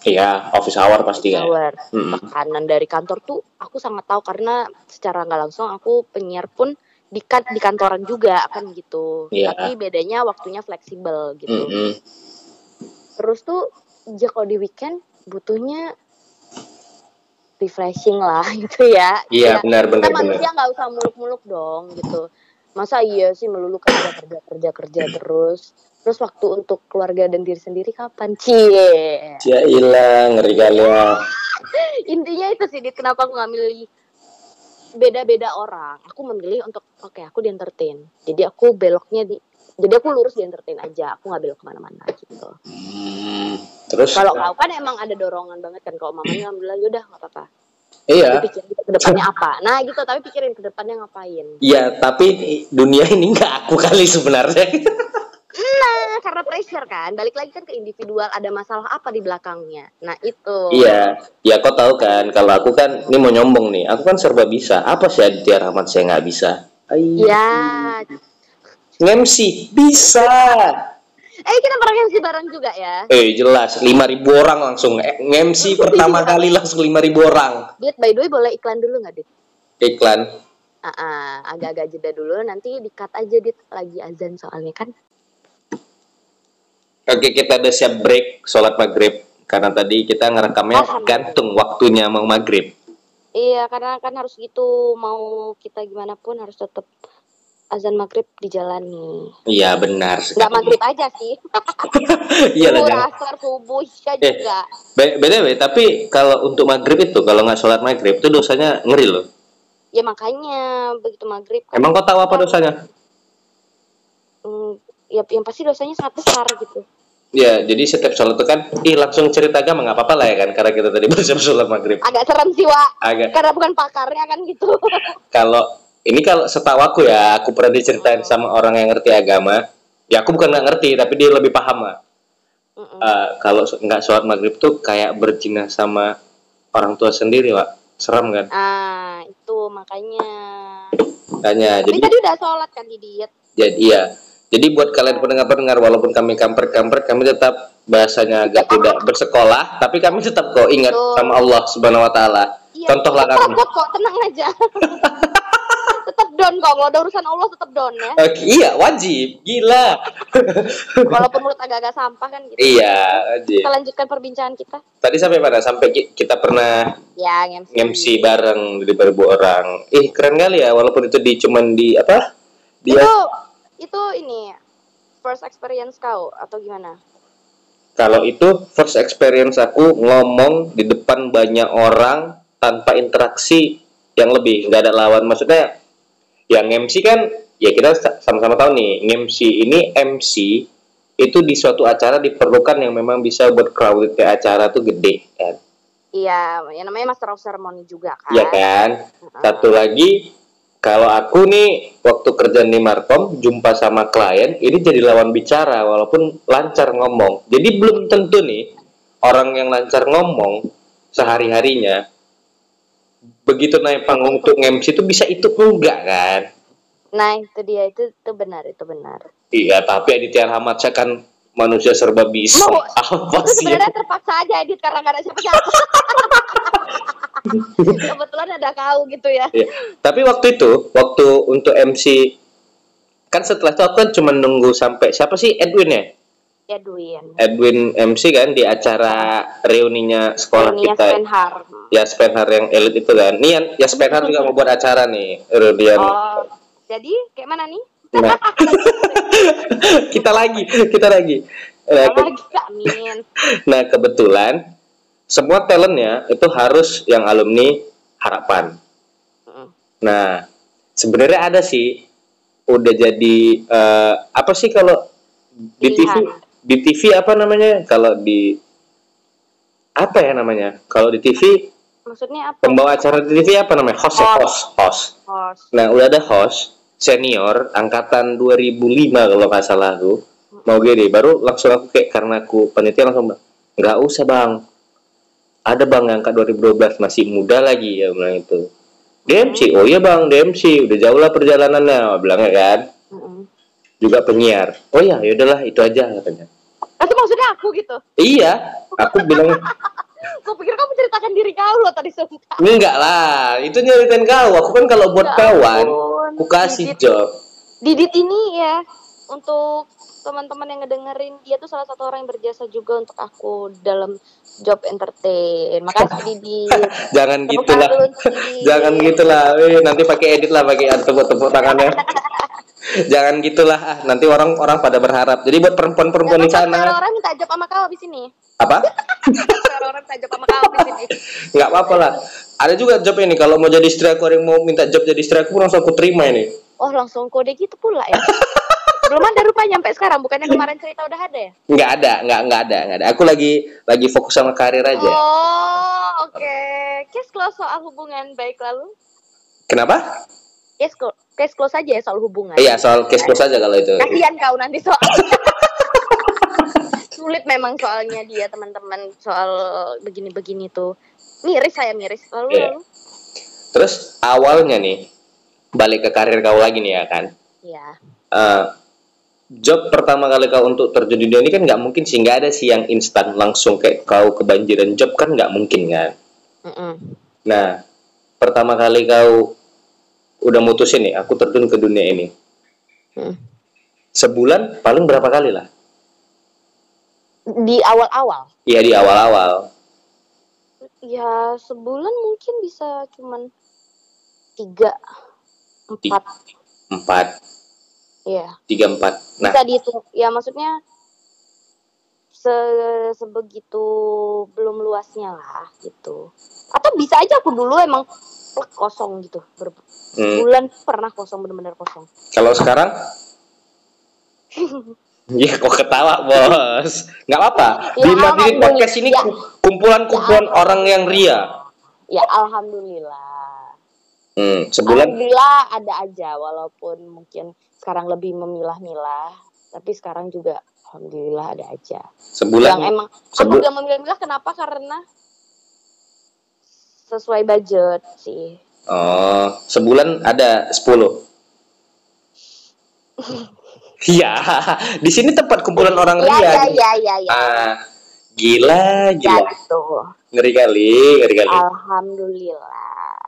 Iya office hour pasti kan hour. Mm-mm. tekanan dari kantor tuh aku sangat tahu karena secara nggak langsung aku penyiar pun di kan di kantoran juga kan gitu. Iya. tapi bedanya waktunya fleksibel gitu. Mm-mm. terus tuh ya kalau di weekend butuhnya refreshing lah gitu ya. Iya Ya, benar kita benar benar. manusia nggak usah muluk-muluk dong gitu. Masa iya sih melulu kerja kerja kerja kerja terus. Terus waktu untuk keluarga dan diri sendiri kapan cie? Ya ilah ngeri kali ya. Intinya itu sih Dit, kenapa aku nggak milih beda-beda orang. Aku memilih untuk oke aku di entertain jadi aku beloknya di jadi aku lurus di entertain aja. Aku nggak belok ke mana-mana gitu. Hmm, terus? Kalau kau kan emang ada dorongan banget kan kalau mamanya alhamdulillah yaudah nggak apa-apa. Iya. Tapi pikirin ke depannya apa? Nah gitu tapi pikirin ke depannya ngapain? Iya, tapi dunia ini nggak aku kali sebenarnya. nah karena pressure kan balik lagi kan ke individual ada masalah apa di belakangnya nah itu iya, ya kau tahu kan, kalau aku kan, ini mau nyombong nih, aku kan serba bisa. Apa sih Aditya Rahmat saya nggak bisa? Ay, ya MC bisa. eh kita pernah MC bareng juga ya Eh jelas, 5000 orang langsung. Eh, MC pertama kali langsung 5000 orang. Dit by the way boleh iklan dulu nggak Dit Iklan. Ah, ah, agak-agak jeda dulu nanti di-cut aja dit lagi azan soalnya kan. Oke, kita udah siap break sholat maghrib. Karena tadi kita ngerekamnya Alhamdulillah. gantung waktunya mau maghrib. Iya, karena kan harus gitu mau kita gimana pun harus tetap azan maghrib dijalani. Iya benar sekali. maghrib aja sih. Iya lah, asar, subuh, isya Eh. juga. Way, tapi kalau untuk maghrib itu, kalau nggak sholat maghrib itu dosanya ngeri loh. Ya makanya begitu maghrib. kan, Emang kau tahu apa dosanya? hmm, ya yang pasti dosanya sangat besar gitu. Ya, jadi setiap sholat itu kan, ih langsung cerita agama nggak apa-apa lah ya kan, karena kita tadi baru sholat maghrib. Agak serem sih, Wak. Agak. Karena bukan pakarnya kan gitu. Kalau ini kalau setahu aku ya, aku pernah diceritain sama orang yang ngerti agama. Ya aku bukan nggak ngerti, tapi dia lebih paham lah. Mm-mm. Eh, kalau nggak sholat maghrib tuh kayak berzina sama orang tua sendiri, pak. Serem kan? Ah, itu makanya. Makanya, Tapi jadi tadi udah sholat kan di diet. jadi iya. Jadi buat kalian pendengar-pendengar, walaupun kami kampret-kampret, kami tetap bahasanya agak tidak bersekolah, tapi kami tetap kok ingat Betul. sama Allah Subhanahu Wa Taala. Iya, Contohlah kami. kok, kok tenang aja. tetap down kok, kalau ada urusan Allah tetap down ya. Oke, iya wajib, gila. Walaupun mulut agak-agak sampah kan gitu. iya, wajib. Kita lanjutkan perbincangan kita. Tadi sampai mana? Sampai ki- kita pernah Ya, MC. MC bareng di ribu orang. Ih, keren kali ya, walaupun itu di cuman di apa? Dia Itu itu ini first experience kau atau gimana? kalau itu first experience aku ngomong di depan banyak orang tanpa interaksi yang lebih nggak ada lawan maksudnya yang MC kan ya kita sa- sama-sama tahu nih MC ini MC itu di suatu acara diperlukan yang memang bisa buat crowded kayak acara tuh gede kan Iya, yang namanya master of ceremony juga kan. Iya kan Heeh. satu lagi kalau aku nih waktu kerja di Markom jumpa sama klien ini jadi lawan bicara walaupun lancar ngomong jadi belum tentu nih orang yang lancar ngomong sehari harinya begitu naik panggung untuk MC itu bisa itu enggak kan Nah, itu dia itu itu benar, itu benar. iya tapi Aditya Rahmat saya kan manusia serba bisa Mau- apa Itu sih sebenarnya terpaksa aja edit karena gak ada siapa-siapa. Kebetulan ada kau gitu ya. Iya. Tapi waktu itu, waktu untuk MC kan setelah itu aku kan cuma nunggu sampai siapa sih Edwin ya? Edwin. Edwin MC kan di acara reuninya sekolah Ini ya kita. Spenhar. Ya Spenhar yang elit itu kan. Nih ya Spenhar juga mau buat acara nih reunian. Oh, jadi kayak mana nih? Nah, kita lagi, kita lagi. Nah, ke- Lagi Amin. nah, kebetulan semua talentnya itu harus yang alumni harapan. Mm. Nah, sebenarnya ada sih udah jadi eh, apa sih kalau di TV di TV apa namanya? Kalau di apa ya namanya? Kalau di TV Maksudnya apa? pembawa acara di TV apa namanya? Host ya, host, host. Host. Nah, udah ada host senior angkatan 2005 kalau nggak salah aku. Mau gini, baru langsung aku kayak karena aku panitia langsung nggak usah bang. Ada bang yang angkat 2012 masih muda lagi ya bilang itu. DMC, oh iya bang DMC, udah jauh lah perjalanannya, bilangnya kan. Mm-mm. Juga penyiar. Oh ya, yaudahlah itu aja katanya. Itu maksudnya aku gitu. Iya, aku bilang Gue pikir kamu ceritakan diri kau loh tadi sumpah. enggak lah, itu nyeritain kau. Aku kan kalau buat Ya kawan, ampun. aku kasih Didit, job. Didit ini ya untuk teman-teman yang ngedengerin dia tuh salah satu orang yang berjasa juga untuk aku dalam job entertain. Makasih Didit. Jangan Tepuk gitulah. Jangan gitulah. Eh, nanti pakai edit lah pakai tepuk-tepuk tangannya. Jangan gitulah. Ah, nanti orang-orang pada berharap. Jadi buat perempuan-perempuan di Jangan sampai sana orang minta job sama kau abis ini. apa? Orang minta job sama kau abis ini. nggak apa-apa lah. Ada juga job ini kalau mau jadi istri aku yang mau minta job jadi istri aku langsung aku terima ini. Oh langsung kode gitu pula ya. Belum ada rupanya sampai sekarang. Bukannya kemarin cerita udah ada ya? Nggak ada, nggak nggak ada, nggak ada. Aku lagi lagi fokus sama karir aja. Oh oke. Case close soal hubungan baik lalu. Kenapa? Case close, case close aja ya soal hubungan. Iya soal case close aja kalau itu. Kasihan kau nanti soal. Sulit memang soalnya dia teman-teman soal begini-begini tuh. Miris saya miris. Lalu Iya. lalu. Terus awalnya nih balik ke karir kau lagi nih ya kan. Ya. Eh, job pertama kali kau untuk terjun di dunia ini kan nggak mungkin sih nggak ada sih yang instan langsung kayak kau kebanjiran job kan nggak mungkin kan. Mm-mm. Nah pertama kali kau udah mutusin nih aku terjun ke dunia ini Mm. sebulan paling berapa kali lah? Di awal-awal. Iya di awal-awal. Ya sebulan mungkin bisa cuman tiga empat. Empat, Iya. tiga empat. Nah. Bisa dihitung. Ya maksudnya se sebegitu belum luasnya lah gitu. Atau bisa aja aku dulu emang plek kosong gitu. Ber- hmm, bulan pernah kosong bener-bener kosong. Kalau sekarang? Iya kok ketawa bos. Nggak apa-apa. Ya, alhamdulillah. Podcast ini Ya. kumpulan-kumpulan Ya, orang yang ria. Ya alhamdulillah. Hmm, Sebulan? Alhamdulillah ada aja walaupun mungkin sekarang lebih memilah-milah tapi sekarang juga alhamdulillah ada aja Sebulan yang emang aku sebul- bilang memilah-milah kenapa karena sesuai budget sih Oh, sebulan ada 10. Iya, di sini tempat kumpulan orang ya ria. ya ya ya ya Ah, gila, ya gila. gitu Ngeri kali, ngeri kali. Alhamdulillah.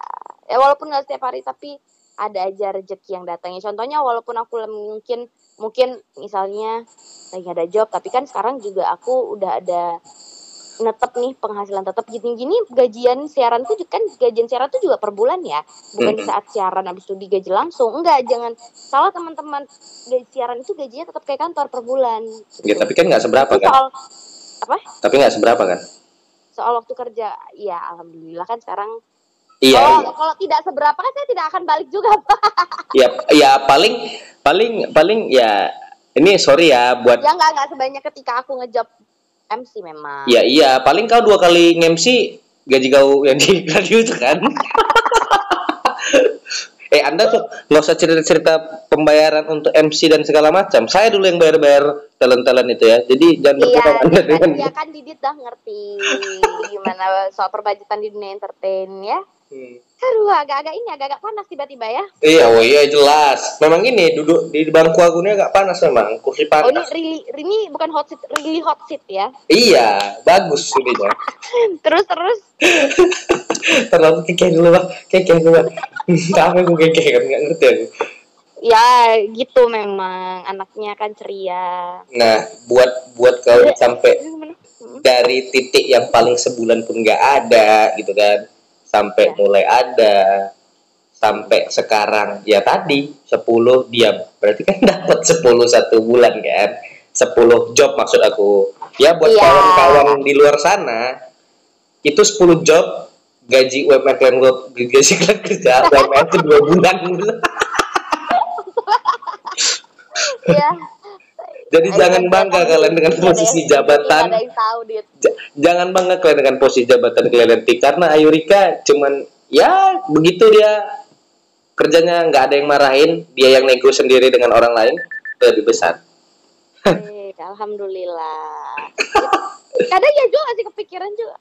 Ya walaupun nggak setiap hari tapi ada aja rezeki yang datangnya. Contohnya walaupun aku mungkin mungkin misalnya lagi ada job tapi kan sekarang juga aku udah ada netep nih penghasilan tetap gini-gini gajian siaran tuh kan gajian siaran tuh juga per bulan ya bukan di saat siaran habis itu digaji langsung enggak jangan salah teman-teman gaji siaran itu gajinya tetap kayak kantor per bulan Ya, tapi kan nggak seberapa kan? soal Apa? Tapi nggak seberapa kan? Soal waktu kerja, ya alhamdulillah kan sekarang. Iya. Kalau kalau tidak seberapa kan saya tidak akan balik juga. Pak. Ya, ya paling paling paling ya ini sorry ya buat ya nggak nggak sebanyak ketika aku ngejob MC memang. ya iya paling kau dua kali nge-MC gaji kau yang di radio itu kan. eh anda tuh nggak usah cerita-cerita pembayaran untuk MC dan segala macam. Saya dulu yang bayar-bayar talent-talent itu ya. Jadi jangan Iya, berkurang anda kan, dengan ya kan Didit dah ngerti gimana soal perbajetan di dunia entertain ya. Hmm. Aduh, agak-agak ini agak-agak panas tiba-tiba ya. Iya, oh iya jelas. Memang ini duduk di bangku aku ini agak panas memang, kursi Oh ini panas. really, ini bukan hot seat, really hot seat ya. Iya, bagus ini ya. Terus terus Terlalu kekeh dulu bang, kekeh dulu. Kamu aku kekeh kan nggak ngerti aku. ya gitu memang anaknya kan ceria. Nah, buat buat kau sampai Gimana? Hmm. dari titik yang paling sebulan pun nggak ada gitu kan, sampai Ya. mulai ada, sampai sekarang ya tadi 10 diam, berarti kan dapat 10 satu bulan kan, 10 job maksud aku. Ya buat Iya. kawan-kawan di luar sana itu 10 job gaji UMR kalian gua gaji kalian kerja UMR itu dua bulan Ya. Jadi jangan bangga kalian dengan posisi jabatan. jangan bangga kalian dengan posisi jabatan kalian nanti karena Ayurika cuman ya begitu dia kerjanya nggak ada yang marahin dia yang nego sendiri dengan orang lain lebih besar. Eh, Alhamdulillah. Kadang ya juga sih kepikiran juga.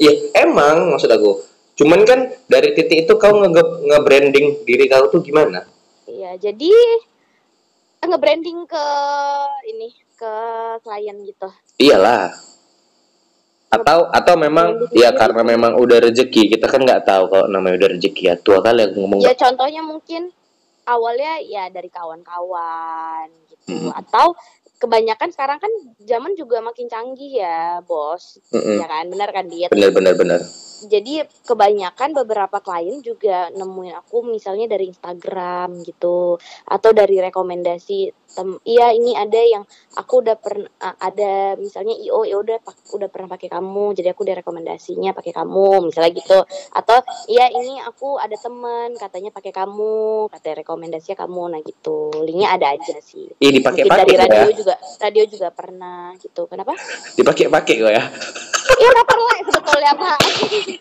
ya emang maksud aku. Cuman kan dari titik itu kau nge nge-branding diri kau tuh gimana? Iya, jadi nge-branding ke ini ke klien gitu. iyalah atau atau memang ya karena memang udah rezeki kita kan nggak tahu kalau namanya udah rezeki ya tua kali aku ngomong Ya contohnya mungkin awalnya ya dari kawan-kawan gitu Mm. atau kebanyakan sekarang kan zaman juga makin canggih ya, Bos. Mm-mm. Ya kan? Benar kan, Dit? bener bener bener Jadi kebanyakan beberapa klien juga nemuin aku misalnya dari Instagram gitu atau dari rekomendasi tem iya ini ada yang aku udah pernah ada misalnya IO ya udah udah pernah pakai kamu jadi aku udah rekomendasinya pakai kamu misalnya gitu. Atau iya ini aku ada temen katanya pakai kamu katanya rekomendasinya kamu nah gitu. Linknya ada aja sih. Ih dipakai mungkin dari pakai radio ya juga radio juga pernah gitu. Kenapa? Dipakai pakai kok ya. Iya nggak perlu sebetulnya pak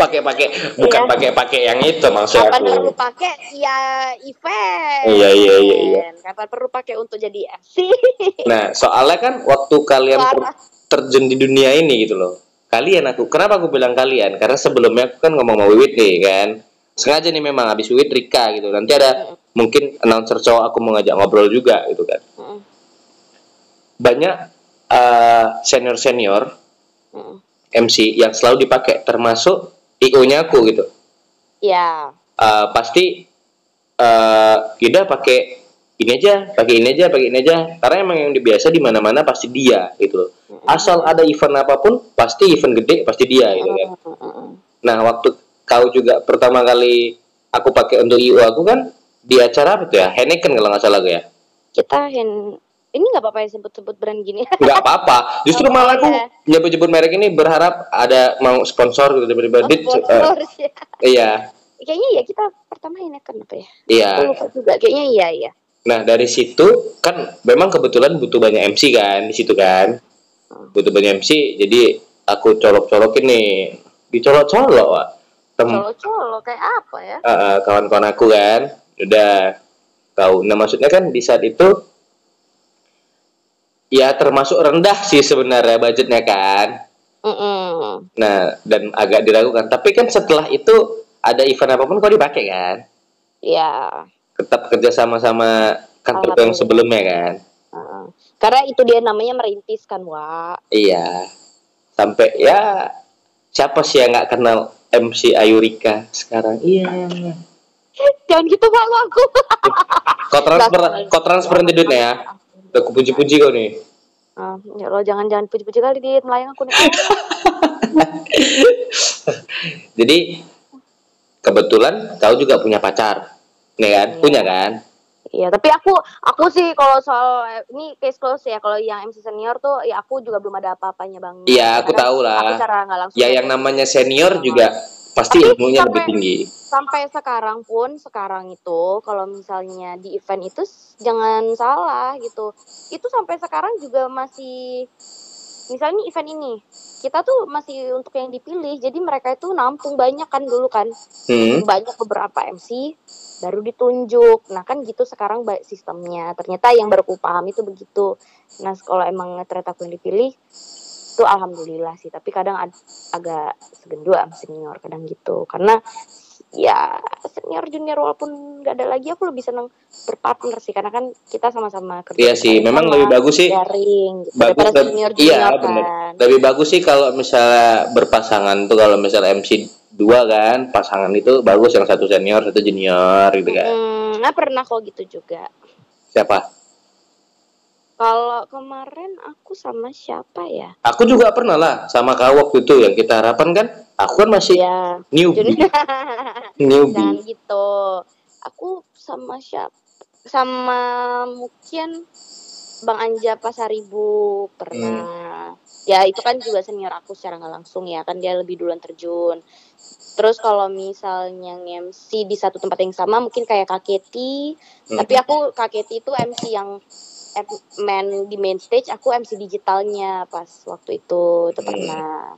pakai pakai. Bukan Iya. pakai pakai yang itu maksud kapan aku. perlu pakai? Ya event. Iya, iya, iya, iya. kapan perlu pakai untuk jadi MC nah soalnya kan waktu kalian Parah. terjun di dunia ini gitu loh. Kalian aku kenapa aku bilang kalian? Karena sebelumnya aku kan ngomong sama Wiwit nih kan? Sengaja nih memang habis Wiwit Rika gitu. Nanti ada mungkin announcer cowok aku mau ngajak ngobrol juga gitu kan. Mm, banyak senior senior mm. MC yang selalu dipakai termasuk IO nya aku gitu ya Eh, pasti eh kita pakai ini aja, pakai ini aja, pakai ini aja. Karena emang yang biasa di mana-mana pasti dia gitu loh. Asal ada event apa pun, pasti event gede pasti dia gitu kan. Nah, waktu kau juga pertama kali aku pakai untuk IO aku kan di acara apa tuh ya? Heineken kalau nggak salah gue ya. kita hen ini nggak apa-apa ya sebut-sebut brand gini Nggak apa-apa. Justru Oh, malah aku iya. nyebut-nyebut merek ini berharap ada mau sponsor gitu tiba-tiba. Dit, eh, sponsor ya. iya, kayaknya ya kita pertama ini kan apa ya iya. aku lupa juga kayaknya iya iya Nah dari situ kan memang kebetulan butuh banyak MC kan di situ kan, butuh banyak MC. Jadi aku colok-colokin nih, dicolok-colok, Wak. Tem colo-colo kayak apa ya eh, kawan-kawan aku kan, udah tahu. Nah maksudnya kan di saat itu ya termasuk rendah sih sebenarnya budgetnya kan. Mm-mm. Nah dan agak diragukan. Tapi kan setelah itu ada event apa pun kok dipakai kan, ya tetap kerja sama-sama kantor yang sebelumnya kan. Heeh. karena itu dia namanya merintis kan Wak Iya. Sampai ya siapa sih yang nggak kenal MC Ayurika sekarang? Iya. jangan gitu malu aku Kau transfer, kau transfer duitnya ya. Udah aku puji-puji kau nih. Ah, ya lo jangan jangan puji-puji kali di melayang aku nih Jadi kebetulan kau juga punya pacar, nih kan? Punya kan? Iya, tapi aku aku sih kalau soal ini case close ya. Kalau yang MC senior tuh ya aku juga belum ada apa-apanya bang. Iya, aku tahu lah. Aku secara nggak langsung. Ya yang namanya senior juga pasti Tapi ilmunya lebih sampai- tinggi. Sampai sekarang pun sekarang itu kalau misalnya di event itu jangan salah gitu. Itu sampai sekarang juga masih misalnya event ini kita tuh masih untuk yang dipilih. Jadi mereka itu nampung banyak kan dulu kan. Hmm. banyak beberapa MC baru ditunjuk. Nah kan gitu sekarang baik sistemnya. Ternyata yang baru paham itu begitu. Nah kalau emang ternyata aku yang dipilih itu alhamdulillah sih. Tapi kadang ag- agak segendua sama senior kadang gitu. Karena ya senior junior walaupun nggak ada lagi aku lebih seneng berpartner sih karena kan kita sama-sama kerja Iya sih, memang lebih bagus sih. sharing gitu. Bagus daripada iya, junior bener. kan Lebih bagus sih kalau misalnya berpasangan tuh kalau misalnya MC dua kan, pasangan itu bagus yang satu senior, satu junior gitu kan. hmm, nah pernah kok gitu juga Siapa? Kalau kemarin aku sama siapa ya? Aku juga pernah lah sama kau waktu itu yang kita harapan kan. Aku kan masih Ya, newbie, jangan newbie. gitu. Aku sama siapa? Sama mungkin Bang Anja Pasaribu pernah. Ya itu kan juga senior aku secara nggak langsung ya kan dia lebih duluan terjun. Terus kalau misalnya MC di satu tempat yang sama mungkin kayak Kak Keti, Hmm. tapi aku Kak Keti itu MC yang main di main stage, aku MC digitalnya pas waktu itu itu Hmm. pernah.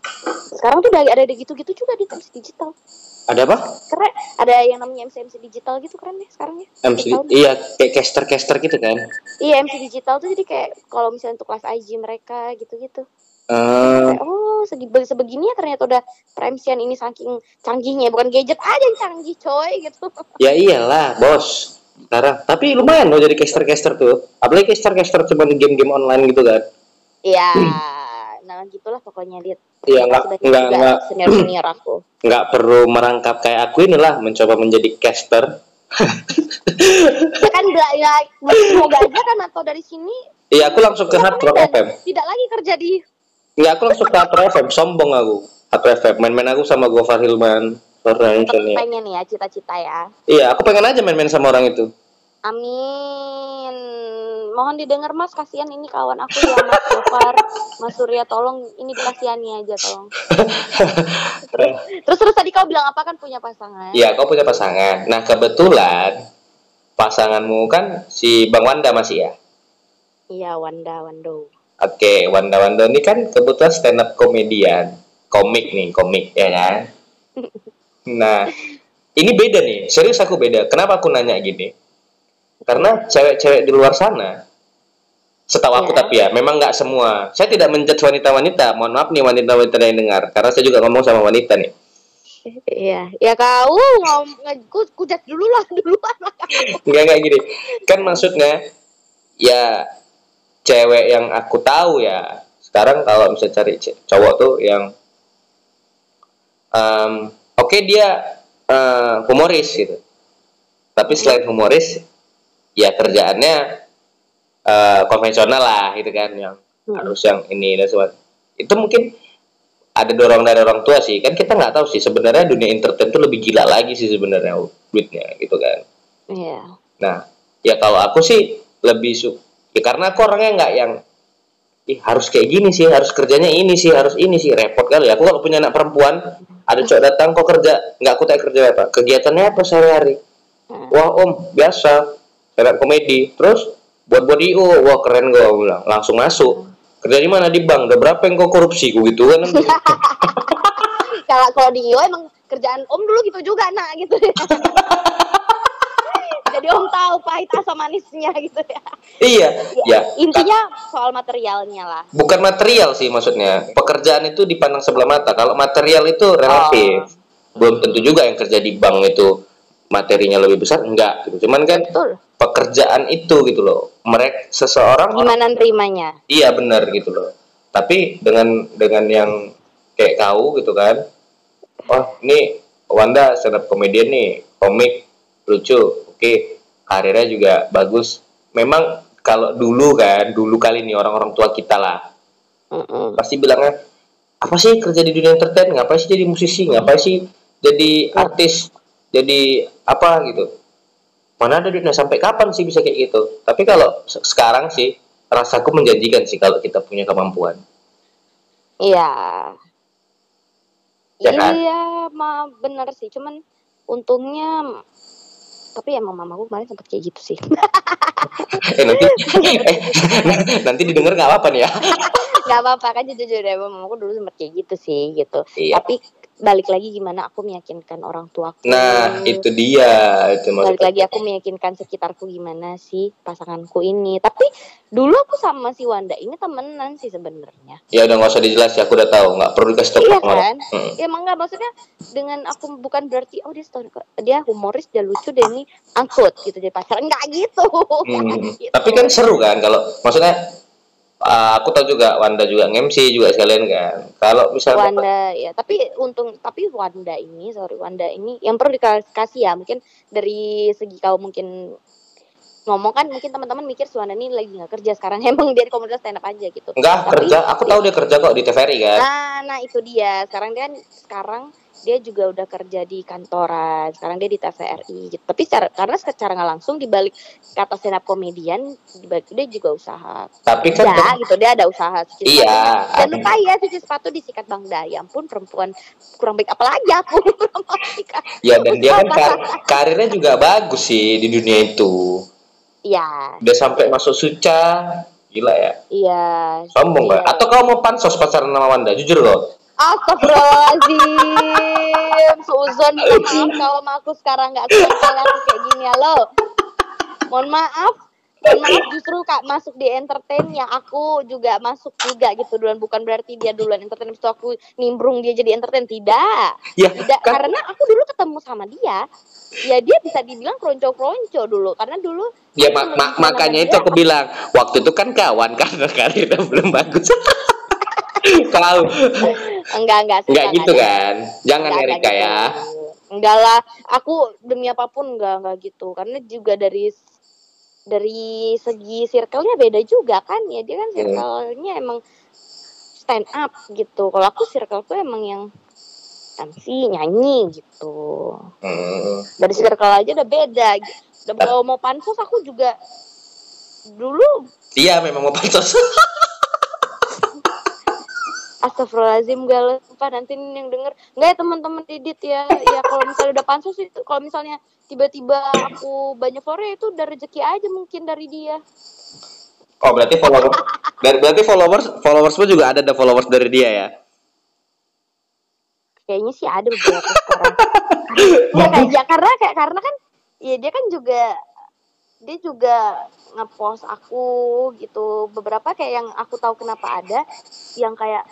Sekarang tuh udah ada ada gitu-gitu juga di MC digital. Ada apa? Keren, ada yang namanya MC MC digital gitu keren deh sekarang ya. MC, Digital. iya kayak caster-caster gitu kan. Iya MC digital tuh jadi kayak kalau misalnya untuk kelas IG mereka gitu-gitu. Kayak, oh segi sebegini ya ternyata udah pre-MC-an ini saking canggihnya bukan gadget aja yang canggih coy gitu. ya iyalah, bos. Sekarang, tapi lumayan loh jadi caster-caster tuh. Apalagi caster-caster cuma di game-game online gitu kan. Iya, nah gitulah pokoknya dia. Iya, nggak- nggak- nggak. senior-senior aku. Nggak perlu merangkap kayak aku inilah mencoba menjadi caster. Ya kan bela- ya semoga aja kan atau dari sini Iya, aku langsung ke Hard Rock FM. tidak lagi kerja di Iya, aku langsung ke Hard Rock FM. Sombong aku. Hard Rock FM. Main-main aku sama Gofar Hilman. Orang misalnya. pengen ya cita-cita ya. Iya, aku pengen aja main-main sama orang itu. Amin. Mohon didengar Mas, kasihan ini kawan aku ya Mas Gofar, Mas Surya tolong ini dikasihani aja tolong. terus, terus terus tadi kau bilang apa kan punya pasangan? Iya, kau punya pasangan. Nah, kebetulan pasanganmu kan si Bang Wanda masih ya. Iya, Wanda Wando. Oke, Wanda Wanda ini kan kebetulan stand up komedian, komik nih, komik ya kan. Nah, ini beda nih, serius aku beda. Kenapa aku nanya gini? Karena cewek-cewek di luar sana, setahu aku Ya. tapi ya, memang nggak semua. Saya tidak menjudge wanita-wanita. Mohon maaf nih wanita-wanita yang dengar, karena saya juga ngomong sama wanita nih. Iya, ya kau ku, kujat dulu lah duluan. Enggak kayak gini. Kan maksudnya ya cewek yang aku tahu ya. Sekarang kalau misalnya cari cowok tuh yang em, oke dia eh, humoris gitu. Tapi selain humoris ya kerjaannya eh, konvensional lah gitu kan yang Hmm. harus yang ini dan sebagainya. Itu mungkin ada dorong dari orang tua sih kan kita nggak tahu sih sebenarnya dunia entertain itu lebih gila lagi sih sebenarnya duitnya gitu kan Iya. Nah, ya kalau aku sih lebih su ya karena aku orangnya nggak yang ih harus kayak gini sih, harus kerjanya ini sih, harus ini sih repot kali. Aku kalau punya anak perempuan, ada cowok datang kok kerja, nggak aku tak kerja apa? Kegiatannya apa sehari-hari? Hmm. Wah om, biasa, stand komedi. Terus buat buat IO, wah keren gue bilang, langsung masuk. Kerja di mana di bank? Udah berapa yang kau korupsi? Gue gitu kan? Kalau kalau di IO emang kerjaan Om dulu gitu juga nak gitu. Jadi Om tahu pahit asam manisnya gitu ya. iya, ya. Intinya soal materialnya lah. bukan material sih maksudnya. Pekerjaan itu dipandang sebelah mata. Kalau material itu relatif. Belum tentu juga yang kerja di bank itu materinya lebih besar. Enggak gitu. Cuman kan Betul. pekerjaan itu gitu loh. Mereka seseorang Gimana nerimanya? iya benar gitu loh. Tapi dengan dengan yang kayak kau gitu kan. Oh ini Wanda stand up comedian nih. Komik. Lucu oke karirnya juga bagus. Memang kalau dulu kan dulu kali nih orang-orang tua kita lah. Mm-mm. pasti bilangnya apa sih kerja di dunia entertain? Ngapain sih jadi musisi? Ngapain sih jadi artis? Jadi apa gitu? Mana ada duitnya? Sampai kapan sih bisa kayak gitu? Tapi kalau se- sekarang sih rasaku menjanjikan sih kalau kita punya kemampuan. Iya. Ya kan? Iya, ma bener sih. Cuman untungnya tapi emang mamaku kemarin sempat kayak gitu sih. eh nanti eh, nanti didengar nggak apa-apa nih ya Gak apa-apa kan jujur emang mamaku dulu sempat kayak gitu sih gitu. iya Tapi balik lagi gimana aku meyakinkan orang tuaku. nah itu dia itu balik maksudnya lagi aku meyakinkan sekitarku gimana sih pasanganku ini. Tapi dulu aku sama si Wanda ini temenan sih sebenarnya. ya udah nggak usah dijelasin aku udah tahu nggak perlu dikasih tahu Iya kan? Mm. Ya emang nggak maksudnya dengan aku bukan berarti oh dia story dia humoris dia lucu dia ini angkut gitu jadi pacaran nggak gitu. Hmm, gitu. Tapi kan seru kan kalau maksudnya uh, aku tahu juga Wanda juga nge-MC juga sekalian kan. Kalau misalnya Wanda ya tapi untung tapi Wanda ini sorry Wanda ini yang perlu dikasih ya mungkin dari segi kau mungkin ngomong kan mungkin teman-teman mikir si Wanda ini lagi nggak kerja sekarang emang dia di komunitas stand up aja gitu. enggak Tapi- kerja, aku tahu dia kerja kok di TVRI kan. Nah, nah itu dia. Sekarang dia kan sekarang dia juga udah kerja di kantoran. Sekarang dia di TVRI gitu. Tapi secara, karena secara nggak langsung di balik kata stand up komedian, di balik itu dia juga usaha. Tapi kan Ya, gitu dia ada usaha cuci Iya, sepatu. Dan lupa ya cuci sepatu disikat Bang Daya. Ampun perempuan kurang baik apalagi aku. ya dan dia kan kar- karirnya juga bagus sih di dunia itu. Iya, Udah sampai masuk suca. Gila ya. iya. Sombong Iya. gak? Atau kau mau pansos pacaran sama Wanda? Jujur loh. Astagfirullahaladzim Suzon. Mohon maaf kalau aku sekarang nggak kali aku kayak gini halo. Mohon maaf. Mohon maaf justru kak masuk di entertain ya aku juga masuk juga gitu duluan. Bukan berarti dia duluan entertain itu aku nimbrung dia jadi entertain. Tidak. Ya, tidak kan? karena aku dulu ketemu sama dia. Ya dia bisa dibilang kronco-kronco dulu. Karena dulu ya aku ma- lebih ma- sama makanya itu aku bilang waktu itu kan kawan karena karirnya belum bagus. Kau enggak enggak sih, nggak gitu ada. kan? Jangan Enggak, Erika enggak ya. gitu. Enggak lah, aku demi apa pun enggak enggak gitu. Karena juga dari dari segi circle-nya beda juga kan ya. Dia kan Hmm. circle-nya emang stand up gitu. Kalau aku circle-ku emang yang MC, nyanyi gitu. Hmm. Dari circle aja udah beda. Udah kalau mau pansos aku juga dulu Iya memang mau pansos. Astagfirullahaladzim gak lupa nanti yang denger. Enggak ya teman-teman Didit ya. Ya kalau misalnya udah pansus itu Kalau misalnya tiba-tiba aku banyak follower ya itu udah rezeki aja mungkin dari dia. Oh berarti followers berarti followers followersmu juga ada ada followers dari dia ya? Kayaknya sih ada beberapa sekarang. Enggak kayak ya, karena kayak karena kan Ya dia kan juga Dia juga ngepost aku gitu Beberapa kayak yang aku tahu kenapa ada Yang kayak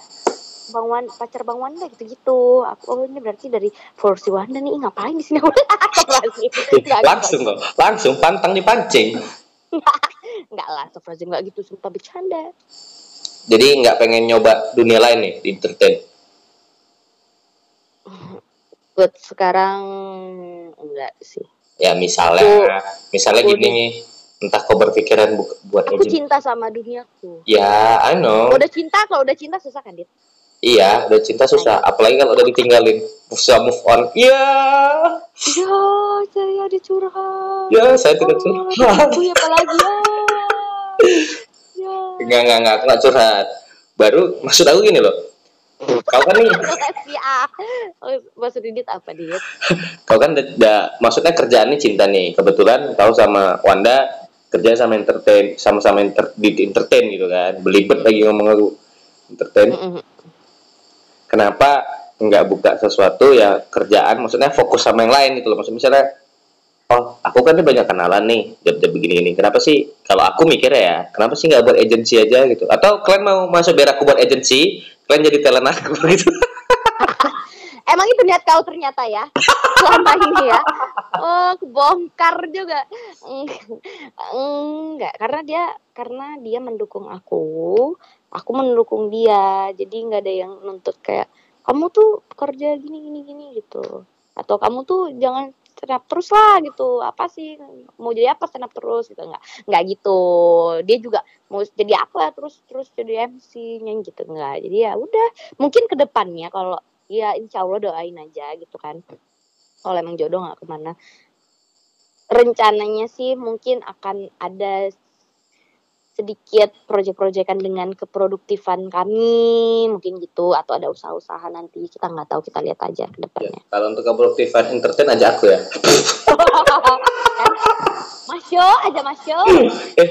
Bang Wan, pacar Bang Wanda gitu-gitu. Aku oh ini berarti dari followers si Wanda nih Ih, ngapain di sini? Nggak, langsung kok, langsung pantang dipancing. Enggak lah, Astagfirullahaladzim enggak gitu, sumpah bercanda. Jadi nggak pengen nyoba dunia lain nih di entertain. Buat sekarang enggak sih. Ya misalnya, misalnya aku gini nih, entah kau berpikiran bu- buat Aku agent. cinta sama duniaku. Ya, I know. Udah cinta, kalau udah cinta susah kan, Dit? Iya, udah cinta susah. Apalagi kalau udah ditinggalin, susah move on. Iya, Ya, saya dicurhat. ya saya tidak curhat. Aku ya apalagi ya. Ya. Enggak, enggak, enggak, aku nggak curhat. Baru maksud aku gini loh. Kau kan nih, Si A. Oh, maksud Didit apa, Dit? kau kan da- da- maksudnya kerjaan ini cinta nih. Kebetulan kau sama Wanda kerja sama entertain, sama-sama enter, di entertain gitu kan. Belibet lagi ngomong aku entertain. Mm-mm. kenapa nggak buka sesuatu ya kerjaan maksudnya fokus sama yang lain gitu loh maksud misalnya oh aku kan ini banyak kenalan nih job-job begini-gini kenapa sih kalau aku mikir ya kenapa sih nggak buat agensi aja gitu atau kalian mau masuk biar aku buat agensi kalian jadi talent aku gitu Emang itu niat kau ternyata ya selama ini ya. Oh, kebongkar juga. Enggak, karena dia karena dia mendukung aku, aku mendukung dia. Jadi nggak ada yang nuntut kayak kamu tuh kerja gini gini gini gitu. Atau kamu tuh jangan stand up terus lah gitu. Apa sih mau jadi apa stand up terus gitu enggak. Enggak gitu. Dia juga mau jadi apa terus terus jadi MC nyanyi gitu enggak. Jadi ya udah, mungkin ke depannya kalau ya insya Allah doain aja gitu kan kalau emang jodoh nggak ke mana rencananya sih mungkin akan ada sedikit proyek-proyekan dengan keproduktifan kami mungkin gitu atau ada usaha-usaha nanti kita nggak tahu kita lihat aja ke Ya, depannya kalau untuk keproduktifan entertain aja aku ya. Mas Yo aja Mas Yo Eh,